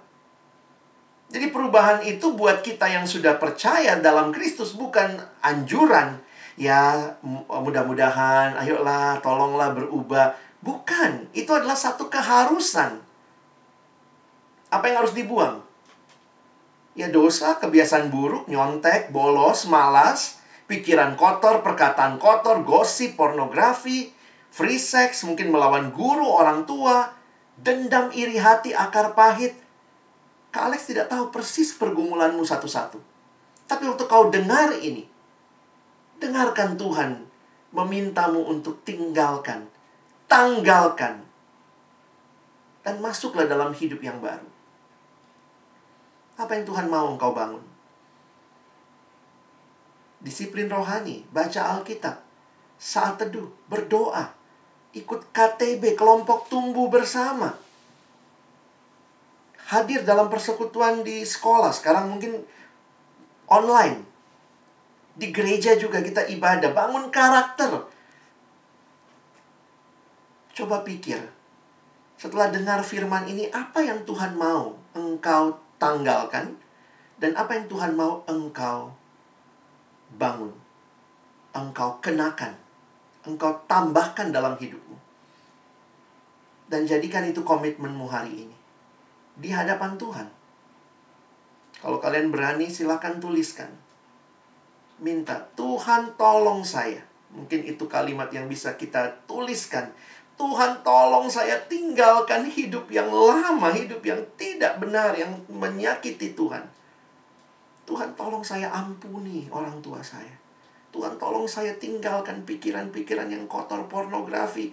Jadi perubahan itu buat kita yang sudah percaya dalam Kristus bukan anjuran. Ya, mudah-mudahan ayolah tolonglah berubah. Bukan, itu adalah satu keharusan. Apa yang harus dibuang? Ya dosa, kebiasaan buruk, nyontek, bolos, malas, pikiran kotor, perkataan kotor, gosip, pornografi, free sex, mungkin melawan guru, orang tua, dendam, iri hati, akar pahit. Kak Alex tidak tahu persis pergumulanmu satu-satu. Tapi untuk kau dengar ini, dengarkan Tuhan memintamu untuk tinggalkan, tanggalkan, dan masuklah dalam hidup yang baru. Apa yang Tuhan mau engkau bangun? Disiplin rohani, baca Alkitab, saat teduh, berdoa, ikut KTB, kelompok tumbuh bersama. Hadir dalam persekutuan di sekolah, sekarang mungkin online. Di gereja juga kita ibadah, bangun karakter. Coba pikir, setelah dengar firman ini, apa yang Tuhan mau engkau tanggalkan dan apa yang Tuhan mau engkau bangun. Engkau kenakan. Engkau tambahkan dalam hidupmu. Dan jadikan itu komitmenmu hari ini. Di hadapan Tuhan. Kalau kalian berani silahkan tuliskan. Minta, Tuhan tolong saya. Mungkin itu kalimat yang bisa kita tuliskan Tuhan tolong saya tinggalkan hidup yang lama, hidup yang tidak benar, yang menyakiti Tuhan. Tuhan tolong saya ampuni orang tua saya. Tuhan tolong saya tinggalkan pikiran-pikiran yang kotor pornografi.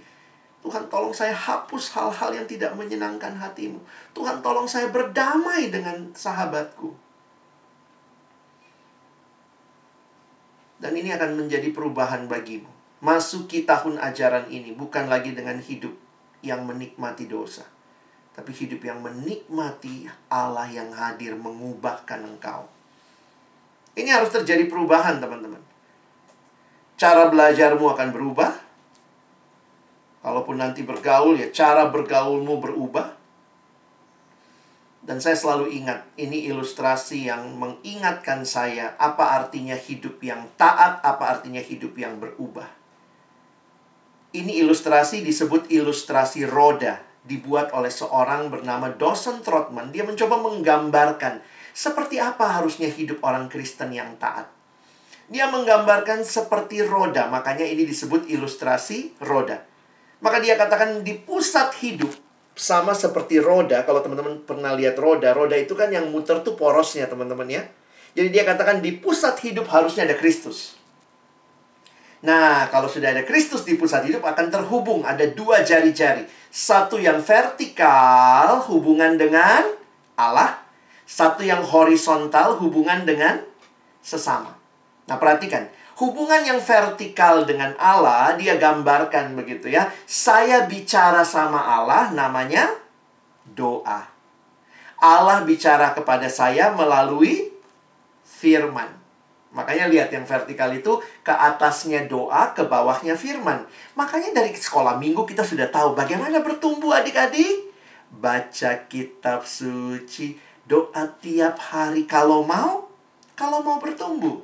Tuhan tolong saya hapus hal-hal yang tidak menyenangkan hatimu. Tuhan tolong saya berdamai dengan sahabatku. Dan ini akan menjadi perubahan bagimu masuki tahun ajaran ini bukan lagi dengan hidup yang menikmati dosa, tapi hidup yang menikmati Allah yang hadir mengubahkan engkau. Ini harus terjadi perubahan, teman-teman. Cara belajarmu akan berubah. Kalaupun nanti bergaul, ya cara bergaulmu berubah. Dan saya selalu ingat, ini ilustrasi yang mengingatkan saya apa artinya hidup yang taat, apa artinya hidup yang berubah. Ini ilustrasi disebut ilustrasi roda, dibuat oleh seorang bernama Dawson Trotman. Dia mencoba menggambarkan seperti apa harusnya hidup orang Kristen yang taat. Dia menggambarkan seperti roda, makanya ini disebut ilustrasi roda. Maka dia katakan di pusat hidup sama seperti roda. Kalau teman-teman pernah lihat roda, roda itu kan yang muter tuh porosnya teman-teman ya. Jadi dia katakan di pusat hidup harusnya ada Kristus. Nah, kalau sudah ada Kristus di pusat hidup akan terhubung. Ada dua jari-jari. Satu yang vertikal, hubungan dengan Allah. Satu yang horizontal, hubungan dengan sesama. Nah, perhatikan. Hubungan yang vertikal dengan Allah, dia gambarkan begitu ya. Saya bicara sama Allah, namanya doa. Allah bicara kepada saya melalui firman. Makanya lihat yang vertikal itu ke atasnya doa, ke bawahnya firman. Makanya dari sekolah minggu kita sudah tahu bagaimana bertumbuh adik-adik. Baca kitab suci, doa tiap hari kalau mau, kalau mau bertumbuh.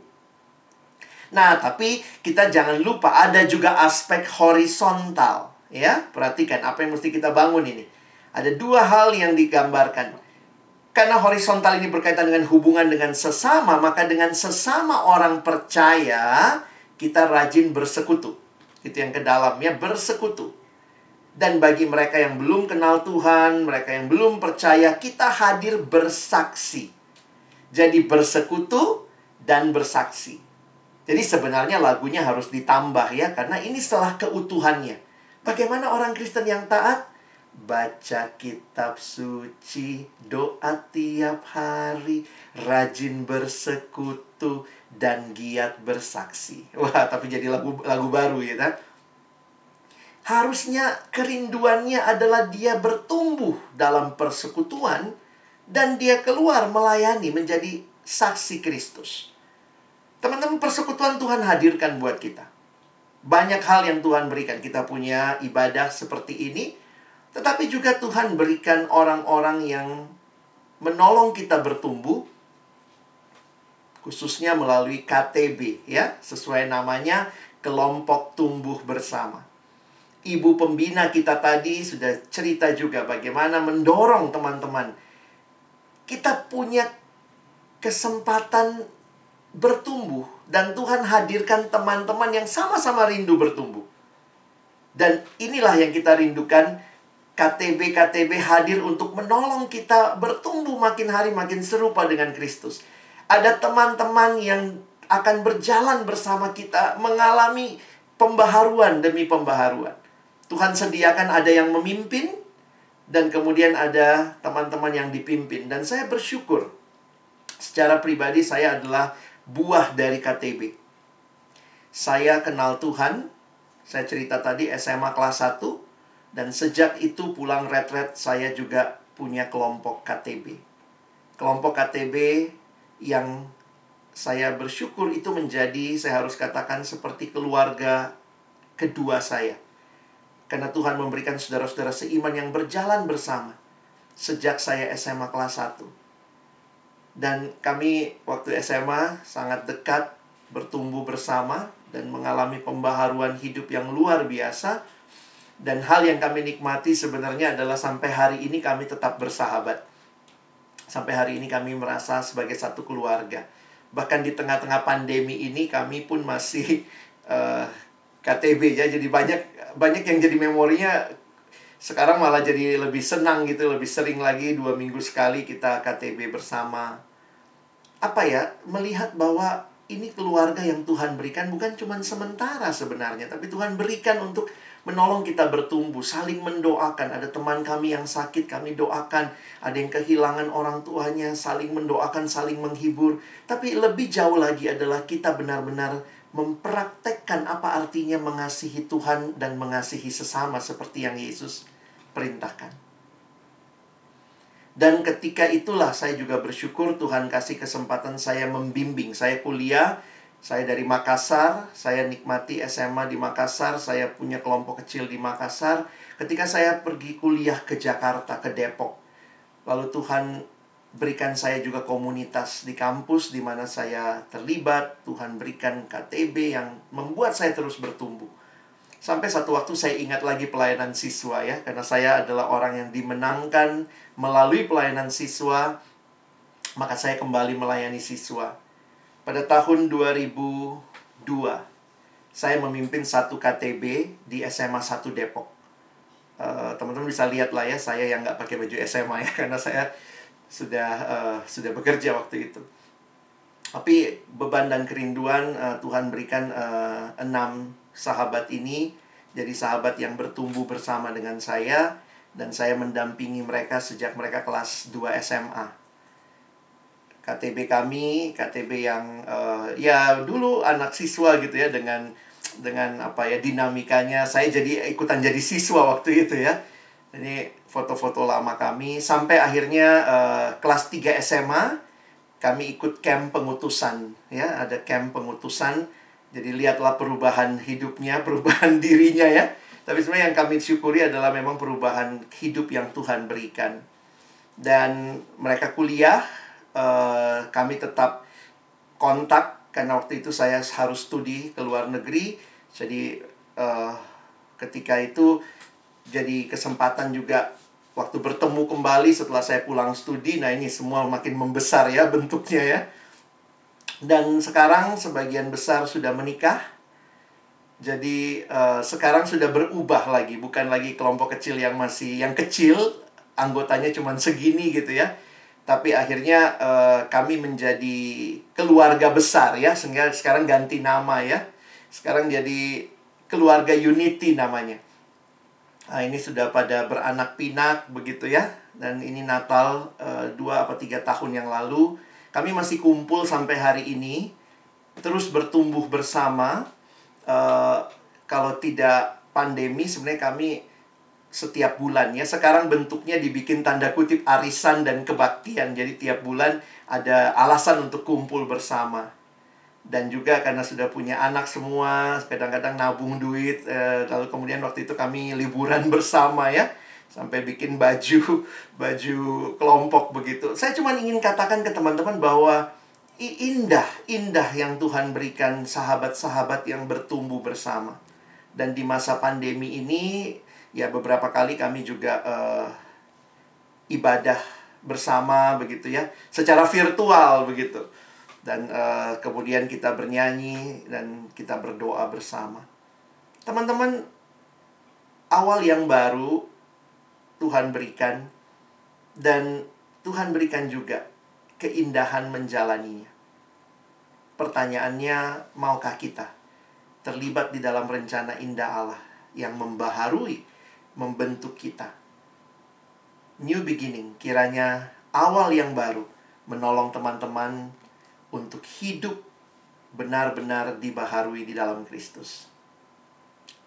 Nah, tapi kita jangan lupa ada juga aspek horizontal, ya. Perhatikan apa yang mesti kita bangun ini. Ada dua hal yang digambarkan. Karena horizontal ini berkaitan dengan hubungan dengan sesama, maka dengan sesama orang percaya, kita rajin bersekutu. Itu yang ke dalamnya, bersekutu. Dan bagi mereka yang belum kenal Tuhan, mereka yang belum percaya, kita hadir bersaksi. Jadi bersekutu dan bersaksi. Jadi sebenarnya lagunya harus ditambah ya, karena ini setelah keutuhannya. Bagaimana orang Kristen yang taat? Baca kitab suci, doa tiap hari, rajin bersekutu, dan giat bersaksi. [laughs] Wah, tapi jadi lagu lagu baru ya kan? Harusnya kerinduannya adalah dia bertumbuh dalam persekutuan dan dia keluar melayani menjadi saksi Kristus. Teman-teman, persekutuan Tuhan hadirkan buat kita. Banyak hal yang Tuhan berikan. Kita punya ibadah seperti ini, tetapi juga Tuhan berikan orang-orang yang menolong kita bertumbuh, khususnya melalui KTB, ya, sesuai namanya, kelompok tumbuh bersama. Ibu pembina kita tadi sudah cerita juga bagaimana mendorong teman-teman. Kita punya kesempatan bertumbuh dan Tuhan hadirkan teman-teman yang sama-sama rindu bertumbuh. Dan inilah yang kita rindukan KTB-KTB hadir untuk menolong kita bertumbuh makin hari makin serupa dengan Kristus. Ada teman-teman yang akan berjalan bersama kita mengalami pembaharuan demi pembaharuan. Tuhan sediakan ada yang memimpin dan kemudian ada teman-teman yang dipimpin dan saya bersyukur secara pribadi saya adalah buah dari KTB. Saya kenal Tuhan, saya cerita tadi SMA kelas 1 dan sejak itu pulang retret saya juga punya kelompok KTB. Kelompok KTB yang saya bersyukur itu menjadi saya harus katakan seperti keluarga kedua saya. Karena Tuhan memberikan saudara-saudara seiman yang berjalan bersama sejak saya SMA kelas 1. Dan kami waktu SMA sangat dekat bertumbuh bersama dan mengalami pembaharuan hidup yang luar biasa. Dan hal yang kami nikmati sebenarnya adalah sampai hari ini kami tetap bersahabat. Sampai hari ini kami merasa sebagai satu keluarga. Bahkan di tengah-tengah pandemi ini kami pun masih [laughs] uh, KTB ya. Jadi banyak banyak yang jadi memorinya sekarang malah jadi lebih senang gitu, lebih sering lagi dua minggu sekali kita KTB bersama. Apa ya, melihat bahwa ini keluarga yang Tuhan berikan bukan cuma sementara sebenarnya, tapi Tuhan berikan untuk menolong kita bertumbuh, saling mendoakan. Ada teman kami yang sakit, kami doakan. Ada yang kehilangan orang tuanya, saling mendoakan, saling menghibur. Tapi lebih jauh lagi adalah kita benar-benar mempraktekkan apa artinya mengasihi Tuhan dan mengasihi sesama seperti yang Yesus perintahkan. Dan ketika itulah saya juga bersyukur Tuhan kasih kesempatan saya membimbing. Saya kuliah, saya dari Makassar, saya nikmati SMA di Makassar, saya punya kelompok kecil di Makassar. Ketika saya pergi kuliah ke Jakarta, ke Depok, lalu Tuhan berikan saya juga komunitas di kampus di mana saya terlibat. Tuhan berikan KTB yang membuat saya terus bertumbuh. Sampai satu waktu saya ingat lagi pelayanan siswa ya, karena saya adalah orang yang dimenangkan melalui pelayanan siswa, maka saya kembali melayani siswa. Pada tahun 2002, saya memimpin satu KTB di SMA 1 Depok. Uh, teman-teman bisa lihat lah ya, saya yang nggak pakai baju SMA ya, [laughs] karena saya sudah uh, sudah bekerja waktu itu. Tapi beban dan kerinduan uh, Tuhan berikan uh, enam sahabat ini jadi sahabat yang bertumbuh bersama dengan saya dan saya mendampingi mereka sejak mereka kelas 2 SMA. KTB kami, KTB yang uh, ya dulu anak siswa gitu ya dengan dengan apa ya dinamikanya. Saya jadi ikutan jadi siswa waktu itu ya. Ini foto-foto lama kami. Sampai akhirnya uh, kelas 3 SMA kami ikut camp pengutusan ya. Ada camp pengutusan. Jadi lihatlah perubahan hidupnya [laughs] perubahan dirinya ya. Tapi sebenarnya yang kami syukuri adalah memang perubahan hidup yang Tuhan berikan. Dan mereka kuliah uh, kami tetap kontak karena waktu itu saya harus studi ke luar negeri. Jadi uh, ketika itu jadi kesempatan juga waktu bertemu kembali setelah saya pulang studi. Nah ini semua makin membesar ya bentuknya ya. Dan sekarang sebagian besar sudah menikah. Jadi uh, sekarang sudah berubah lagi. Bukan lagi kelompok kecil yang masih yang kecil anggotanya cuma segini gitu ya tapi akhirnya uh, kami menjadi keluarga besar ya sehingga sekarang ganti nama ya sekarang jadi keluarga Unity namanya Nah, ini sudah pada beranak pinak begitu ya. Dan ini Natal uh, dua atau tiga tahun yang lalu. Kami masih kumpul sampai hari ini. Terus bertumbuh bersama. Uh, kalau tidak pandemi sebenarnya kami setiap bulan ya. Sekarang bentuknya dibikin tanda kutip arisan dan kebaktian. Jadi tiap bulan ada alasan untuk kumpul bersama. Dan juga karena sudah punya anak semua, kadang-kadang nabung duit. Eh, lalu kemudian waktu itu kami liburan [laughs] bersama ya. Sampai bikin baju, [laughs] baju kelompok begitu. Saya cuma ingin katakan ke teman-teman bahwa indah, indah yang Tuhan berikan sahabat-sahabat yang bertumbuh bersama. Dan di masa pandemi ini ya beberapa kali kami juga uh, ibadah bersama begitu ya. Secara virtual begitu. Dan uh, kemudian kita bernyanyi dan kita berdoa bersama. Teman-teman awal yang baru Tuhan berikan dan Tuhan berikan juga keindahan menjalaninya. Pertanyaannya maukah kita terlibat di dalam rencana indah Allah yang membaharui membentuk kita. New beginning, kiranya awal yang baru menolong teman-teman untuk hidup benar-benar dibaharui di dalam Kristus.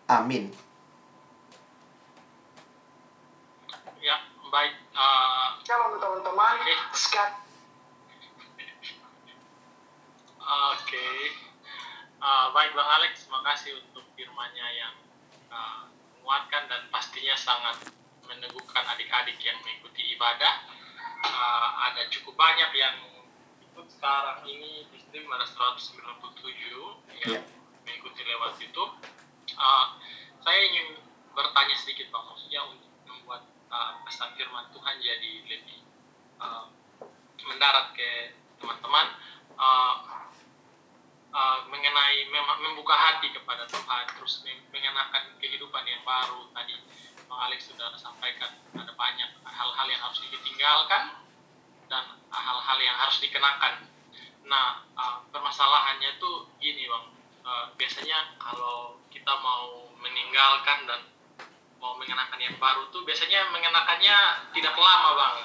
Amin. Ya, baik. Uh, Shalom teman-teman. Oke. Okay. Oke. Uh, baik Bang Alex, terima kasih untuk firmanya yang uh, menguatkan dan pastinya sangat meneguhkan adik-adik yang mengikuti ibadah. Uh, ada cukup banyak yang ikut sekarang ini di stream ada 197 yang yeah. mengikuti lewat YouTube. Uh, saya ingin bertanya sedikit Pak, maksudnya untuk membuat uh, pesan firman Tuhan jadi lebih uh, mendarat ke teman-teman. Uh, uh, mengenai mem membuka hati kepada Tuhan terus mengenakan kehidupan yang baru tadi Bang Alex sudah sampaikan. Ada banyak hal-hal yang harus ditinggalkan dan hal-hal yang harus dikenakan. Nah uh, permasalahannya tuh gini bang. Uh, biasanya kalau kita mau meninggalkan dan mau mengenakan yang baru tuh biasanya mengenakannya tidak lama bang.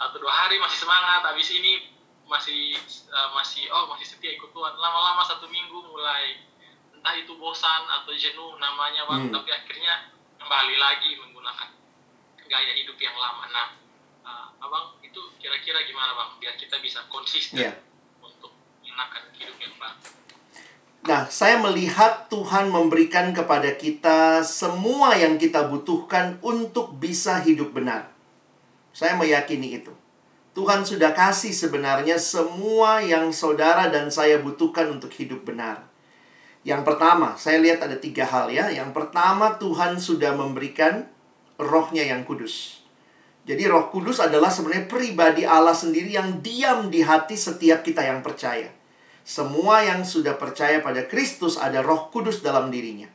Satu dua hari masih semangat habis ini masih uh, masih oh masih setia ikut Tuhan lama-lama satu minggu mulai entah itu bosan atau jenuh namanya bang hmm. tapi akhirnya kembali lagi menggunakan gaya hidup yang lama nah uh, abang itu kira-kira gimana bang biar kita bisa konsisten yeah. untuk mengenakan hidup yang baru Nah, saya melihat Tuhan memberikan kepada kita semua yang kita butuhkan untuk bisa hidup benar. Saya meyakini itu. Tuhan sudah kasih sebenarnya semua yang saudara dan saya butuhkan untuk hidup benar. Yang pertama, saya lihat ada tiga hal ya. Yang pertama, Tuhan sudah memberikan rohnya yang kudus. Jadi roh kudus adalah sebenarnya pribadi Allah sendiri yang diam di hati setiap kita yang percaya. Semua yang sudah percaya pada Kristus ada roh kudus dalam dirinya.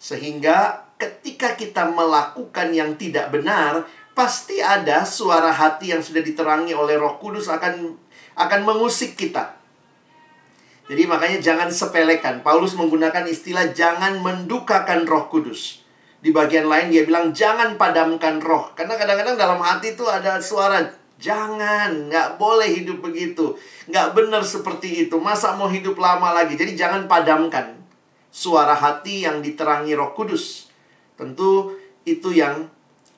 Sehingga ketika kita melakukan yang tidak benar, pasti ada suara hati yang sudah diterangi oleh Roh Kudus akan akan mengusik kita. Jadi makanya jangan sepelekan. Paulus menggunakan istilah jangan mendukakan Roh Kudus. Di bagian lain dia bilang jangan padamkan roh. Karena kadang-kadang dalam hati itu ada suara jangan, nggak boleh hidup begitu. Nggak benar seperti itu. Masa mau hidup lama lagi? Jadi jangan padamkan suara hati yang diterangi Roh Kudus. Tentu itu yang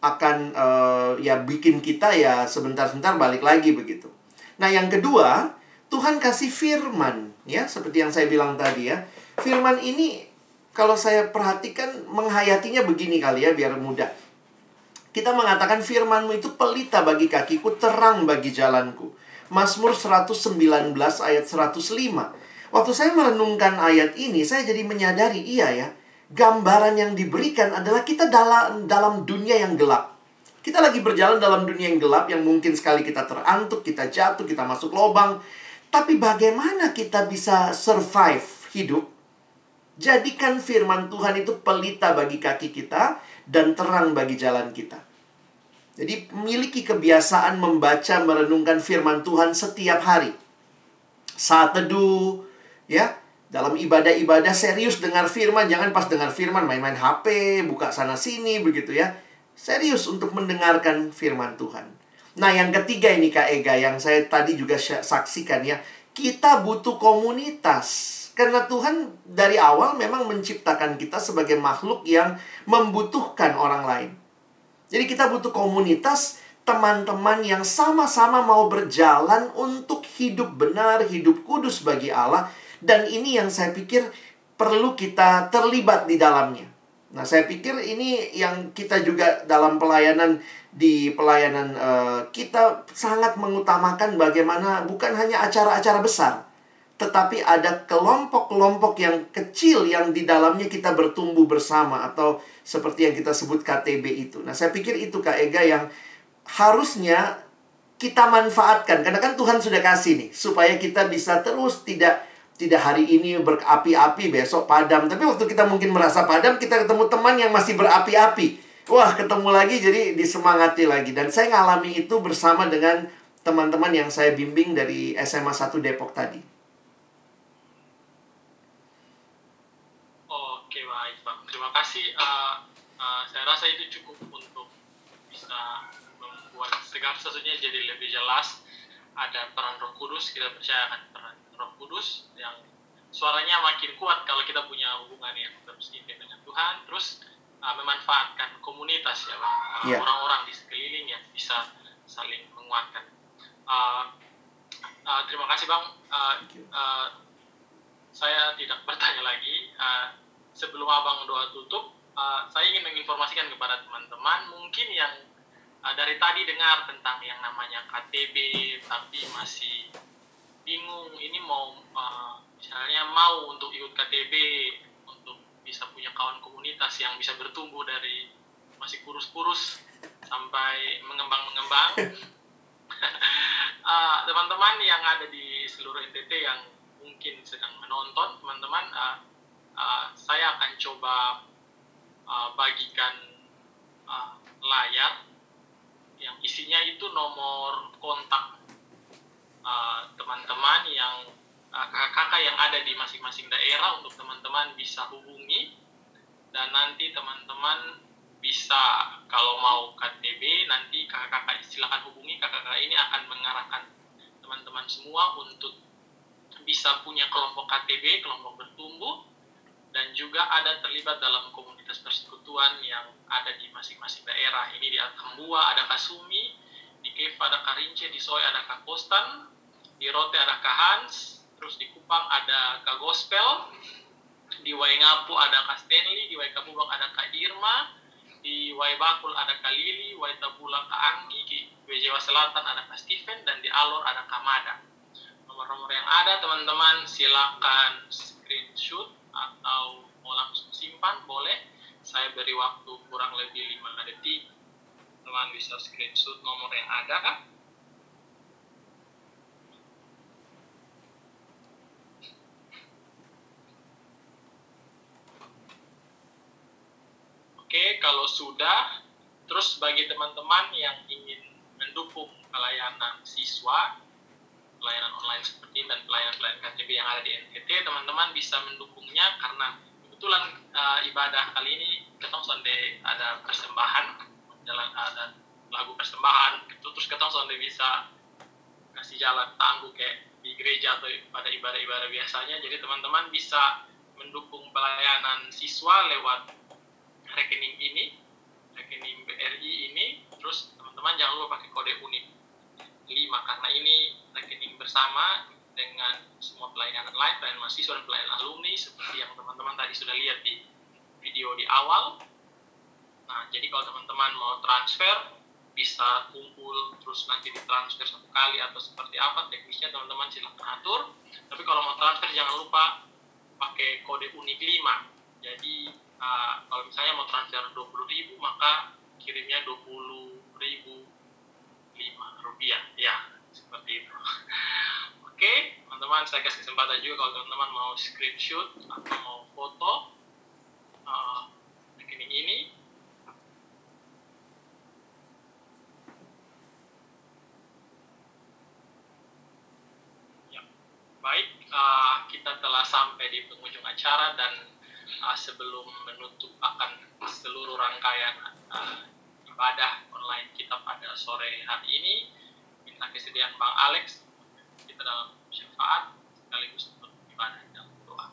akan uh, ya bikin kita ya sebentar-sebentar balik lagi begitu. Nah, yang kedua, Tuhan kasih firman ya, seperti yang saya bilang tadi ya. Firman ini kalau saya perhatikan menghayatinya begini kali ya biar mudah. Kita mengatakan firmanmu itu pelita bagi kakiku, terang bagi jalanku. Mazmur 119 ayat 105. Waktu saya merenungkan ayat ini, saya jadi menyadari iya ya gambaran yang diberikan adalah kita dalam dalam dunia yang gelap. Kita lagi berjalan dalam dunia yang gelap yang mungkin sekali kita terantuk, kita jatuh, kita masuk lubang. Tapi bagaimana kita bisa survive hidup? Jadikan firman Tuhan itu pelita bagi kaki kita dan terang bagi jalan kita. Jadi memiliki kebiasaan membaca merenungkan firman Tuhan setiap hari. Saat teduh, ya, dalam ibadah-ibadah serius dengar firman, jangan pas dengar firman main-main HP, buka sana sini begitu ya. Serius untuk mendengarkan firman Tuhan. Nah, yang ketiga ini Kak Ega yang saya tadi juga saksikan ya. Kita butuh komunitas. Karena Tuhan dari awal memang menciptakan kita sebagai makhluk yang membutuhkan orang lain. Jadi kita butuh komunitas teman-teman yang sama-sama mau berjalan untuk hidup benar, hidup kudus bagi Allah. Dan ini yang saya pikir perlu kita terlibat di dalamnya. Nah, saya pikir ini yang kita juga dalam pelayanan di pelayanan uh, kita sangat mengutamakan bagaimana bukan hanya acara-acara besar, tetapi ada kelompok-kelompok yang kecil yang di dalamnya kita bertumbuh bersama atau seperti yang kita sebut KTB itu. Nah, saya pikir itu Kak Ega yang harusnya kita manfaatkan karena kan Tuhan sudah kasih nih supaya kita bisa terus tidak tidak hari ini berapi-api, besok padam. Tapi waktu kita mungkin merasa padam, kita ketemu teman yang masih berapi-api. Wah, ketemu lagi jadi disemangati lagi. Dan saya ngalami itu bersama dengan teman-teman yang saya bimbing dari SMA 1 Depok tadi. Oke, baik Pak. Terima kasih. Uh, uh, saya rasa itu cukup untuk bisa membuat segala sesuatunya jadi lebih jelas. Ada peran roh kudus, kita percaya akan peran Roh Kudus yang suaranya makin kuat kalau kita punya hubungan yang terus intim dengan Tuhan, terus uh, memanfaatkan komunitas ya. Uh, yeah. Orang-orang di sekeliling yang bisa saling menguatkan. Uh, uh, terima kasih, Bang. Uh, uh, saya tidak bertanya lagi. Uh, sebelum Abang doa tutup, uh, saya ingin menginformasikan kepada teman-teman mungkin yang uh, dari tadi dengar tentang yang namanya KTB tapi masih bingung ini mau uh, misalnya mau untuk ikut KTB untuk bisa punya kawan komunitas yang bisa bertumbuh dari masih kurus-kurus sampai mengembang-mengembang. Uh, [laughs] teman-teman yang ada di seluruh NTT yang mungkin sedang menonton teman-teman uh, uh, saya akan coba uh, bagikan uh, layar yang isinya itu nomor kontak Uh, teman-teman uh, yang kakak-kakak uh, yang ada di masing-masing daerah untuk teman-teman bisa hubungi. Dan nanti teman-teman bisa kalau mau KTB nanti kakak-kakak silakan hubungi kakak-kakak ini akan mengarahkan teman-teman semua untuk bisa punya kelompok KTB kelompok bertumbuh. Dan juga ada terlibat dalam komunitas persekutuan yang ada di masing-masing daerah. Ini di Atambua ada Kasumi di Keva ada Karince, di Soe ada Kak Kostan, di Rote ada Kak Hans, terus di Kupang ada Kak Gospel, di Waingapu ada Kak Stanley, di Waikabubang ada Kak Irma, di Waibakul ada Kak Lili, Waitabula Kak Anggi, di Wejewa Selatan ada Kak Steven, dan di Alor ada Kak Mada. Nomor-nomor yang ada teman-teman silakan screenshot atau mau langsung simpan boleh. Saya beri waktu kurang lebih 5 detik teman bisa screenshot nomor yang ada Oke, kalau sudah, terus bagi teman-teman yang ingin mendukung pelayanan siswa, pelayanan online seperti dan pelayanan-pelayanan KTB yang ada di NTT, teman-teman bisa mendukungnya karena kebetulan uh, ibadah kali ini ketong sonde ada persembahan jalan ada lagu persembahan itu terus kita langsung bisa kasih jalan tangguh kayak di gereja atau pada ibadah-ibadah biasanya. Jadi teman-teman bisa mendukung pelayanan siswa lewat rekening ini rekening BRI ini. Terus teman-teman jangan lupa pakai kode unik 5 karena ini rekening bersama dengan semua pelayanan lain pelayanan mahasiswa dan pelayanan alumni seperti yang teman-teman tadi sudah lihat di video di awal Nah, jadi kalau teman-teman mau transfer, bisa kumpul terus nanti ditransfer satu kali atau seperti apa teknisnya teman-teman silahkan atur. Tapi kalau mau transfer jangan lupa pakai kode unik 5. Jadi uh, kalau misalnya mau transfer 20.000 maka kirimnya 20.005 rupiah. Ya, seperti itu. [laughs] Oke, teman-teman saya kasih kesempatan juga kalau teman-teman mau screenshot atau mau foto uh, rekening ini Baik, uh, kita telah sampai di penghujung acara dan uh, sebelum menutup akan seluruh rangkaian uh, ibadah online kita pada sore hari ini, minta kesediaan Bang Alex kita dalam syafaat sekaligus untuk ibadah dan doa.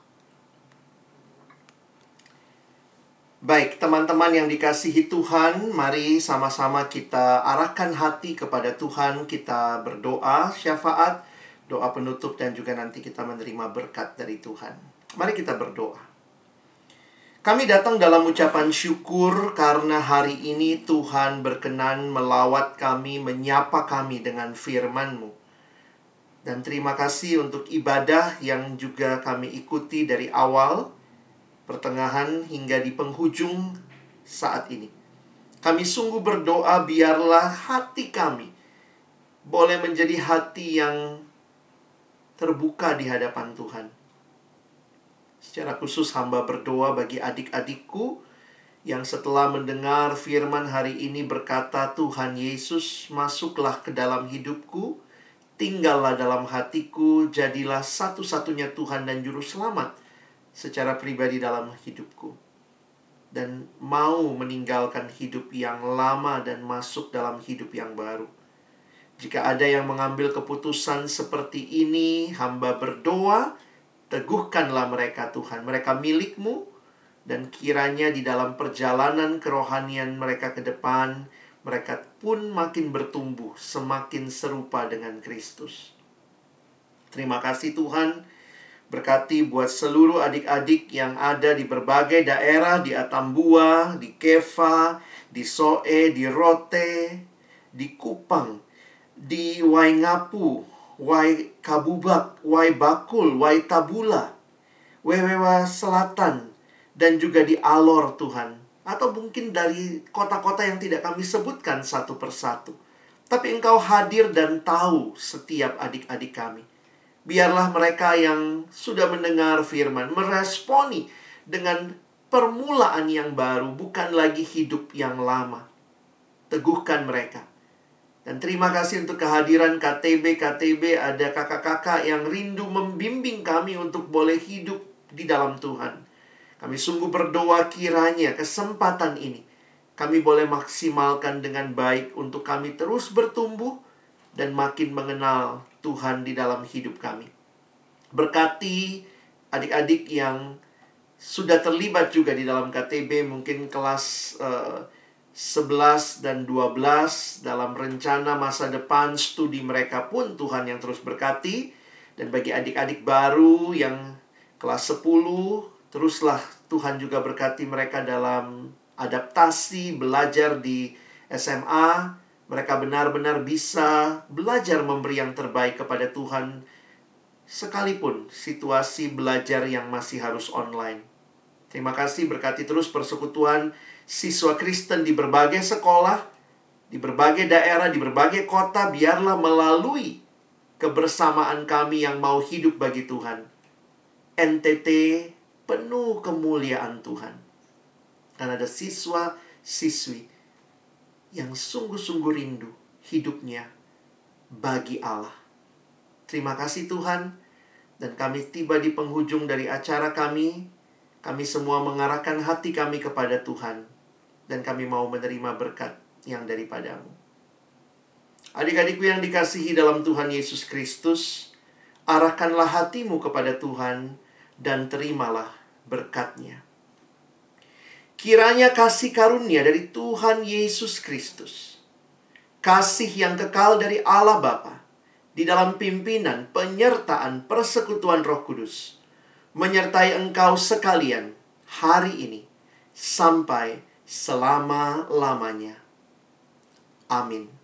Baik, teman-teman yang dikasihi Tuhan, mari sama-sama kita arahkan hati kepada Tuhan, kita berdoa syafaat doa penutup, dan juga nanti kita menerima berkat dari Tuhan. Mari kita berdoa. Kami datang dalam ucapan syukur karena hari ini Tuhan berkenan melawat kami, menyapa kami dengan firman-Mu. Dan terima kasih untuk ibadah yang juga kami ikuti dari awal pertengahan hingga di penghujung saat ini. Kami sungguh berdoa biarlah hati kami boleh menjadi hati yang terbuka di hadapan Tuhan. Secara khusus hamba berdoa bagi adik-adikku yang setelah mendengar firman hari ini berkata, "Tuhan Yesus, masuklah ke dalam hidupku, tinggallah dalam hatiku, jadilah satu-satunya Tuhan dan juru selamat." secara pribadi dalam hidupku dan mau meninggalkan hidup yang lama dan masuk dalam hidup yang baru. Jika ada yang mengambil keputusan seperti ini, hamba berdoa, teguhkanlah mereka Tuhan. Mereka milikmu, dan kiranya di dalam perjalanan kerohanian mereka ke depan, mereka pun makin bertumbuh, semakin serupa dengan Kristus. Terima kasih Tuhan Berkati buat seluruh adik-adik yang ada di berbagai daerah, di Atambua, di Kefa, di Soe, di Rote, di Kupang, di Waingapu, Wai Kabubak, Wai Bakul, Wai Tabula, Wewewa Selatan, dan juga di Alor Tuhan. Atau mungkin dari kota-kota yang tidak kami sebutkan satu persatu. Tapi engkau hadir dan tahu setiap adik-adik kami. Biarlah mereka yang sudah mendengar firman meresponi dengan permulaan yang baru, bukan lagi hidup yang lama. Teguhkan mereka. Dan terima kasih untuk kehadiran KTB. KTB ada kakak-kakak yang rindu membimbing kami untuk boleh hidup di dalam Tuhan. Kami sungguh berdoa kiranya kesempatan ini kami boleh maksimalkan dengan baik untuk kami terus bertumbuh dan makin mengenal Tuhan di dalam hidup kami. Berkati adik-adik yang sudah terlibat juga di dalam KTB mungkin kelas uh, 11 dan 12 dalam rencana masa depan studi mereka pun Tuhan yang terus berkati. Dan bagi adik-adik baru yang kelas 10 teruslah Tuhan juga berkati mereka dalam adaptasi belajar di SMA mereka benar-benar bisa belajar memberi yang terbaik kepada Tuhan, sekalipun situasi belajar yang masih harus online. Terima kasih, berkati terus persekutuan siswa Kristen di berbagai sekolah, di berbagai daerah, di berbagai kota, biarlah melalui kebersamaan kami yang mau hidup bagi Tuhan. NTT penuh kemuliaan Tuhan. Dan ada siswa-siswi yang sungguh-sungguh rindu hidupnya bagi Allah. Terima kasih Tuhan, dan kami tiba di penghujung dari acara kami. Kami semua mengarahkan hati kami kepada Tuhan, dan kami mau menerima berkat yang daripadamu. Adik-adikku yang dikasihi dalam Tuhan Yesus Kristus, arahkanlah hatimu kepada Tuhan dan terimalah berkatnya. Kiranya kasih karunia dari Tuhan Yesus Kristus, kasih yang kekal dari Allah Bapa, di dalam pimpinan, penyertaan, persekutuan Roh Kudus, menyertai engkau sekalian hari ini sampai selama-lamanya. Amin.